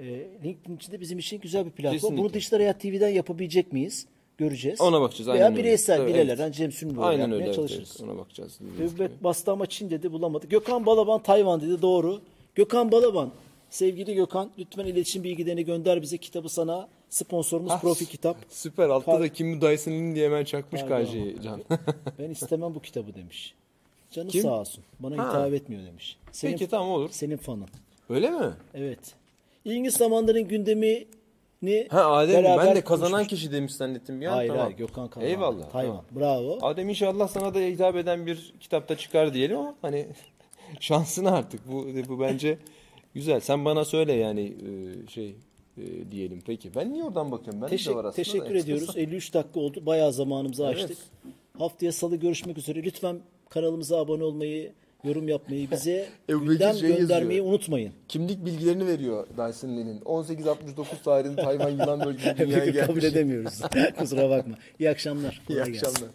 e, LinkedIn için de bizim için güzel bir platform. Kesinlikle. Bunu Dijital Hayat TV'den yapabilecek miyiz? Göreceğiz. Ona bakacağız, Veya aynen öyle. bireysel Tabii, bilelerden evet. Cem Aynen yapmaya öyle. çalışırız. evet. Ona bakacağız. Övbek bastı ama Çin dedi bulamadı. Gökhan Balaban Tayvan dedi doğru. Gökhan Balaban sevgili Gökhan lütfen iletişim bilgilerini gönder bize kitabı sana sponsorumuz Ah, Profi Kitap. Süper. Altta Kar- da Kim Dyson Lee diye hemen çakmış. KJ'yi Can. Ben istemem bu kitabı demiş. Canı Kim? sağ olsun. Bana Ha. hitap etmiyor demiş. Senin, Peki tamam olur. Senin fanın. Öyle mi? Evet. İlginç zamanların gündemini Ha Adem ben de kazanan kişi demiş zannettim. Ya, Hayır tamam. hayır Gökhan Karaman. Eyvallah. Tayvan. tamam. Bravo. Adem inşallah sana da hitap eden bir kitapta çıkar diyelim ama hani şansını artık bu bu bence güzel. Sen bana söyle yani e, şey e, diyelim peki. Ben niye oradan bakıyorum? Ben de var aslında teşekkür da. ediyoruz. 53 dakika oldu. Bayağı zamanımızı Evet. açtık. Haftaya salı görüşmek üzere. Lütfen kanalımıza abone olmayı, yorum yapmayı, bize Ebu gündem şey göndermeyi yazıyor. unutmayın. Kimlik bilgilerini veriyor Dyson Lee'nin. 1869 tarihinde Tayvan yılan bölgesinde dünyaya Kabul gelmiş. edemiyoruz. Kusura bakma. İyi akşamlar. İyi Kolay gelsin. akşamlar.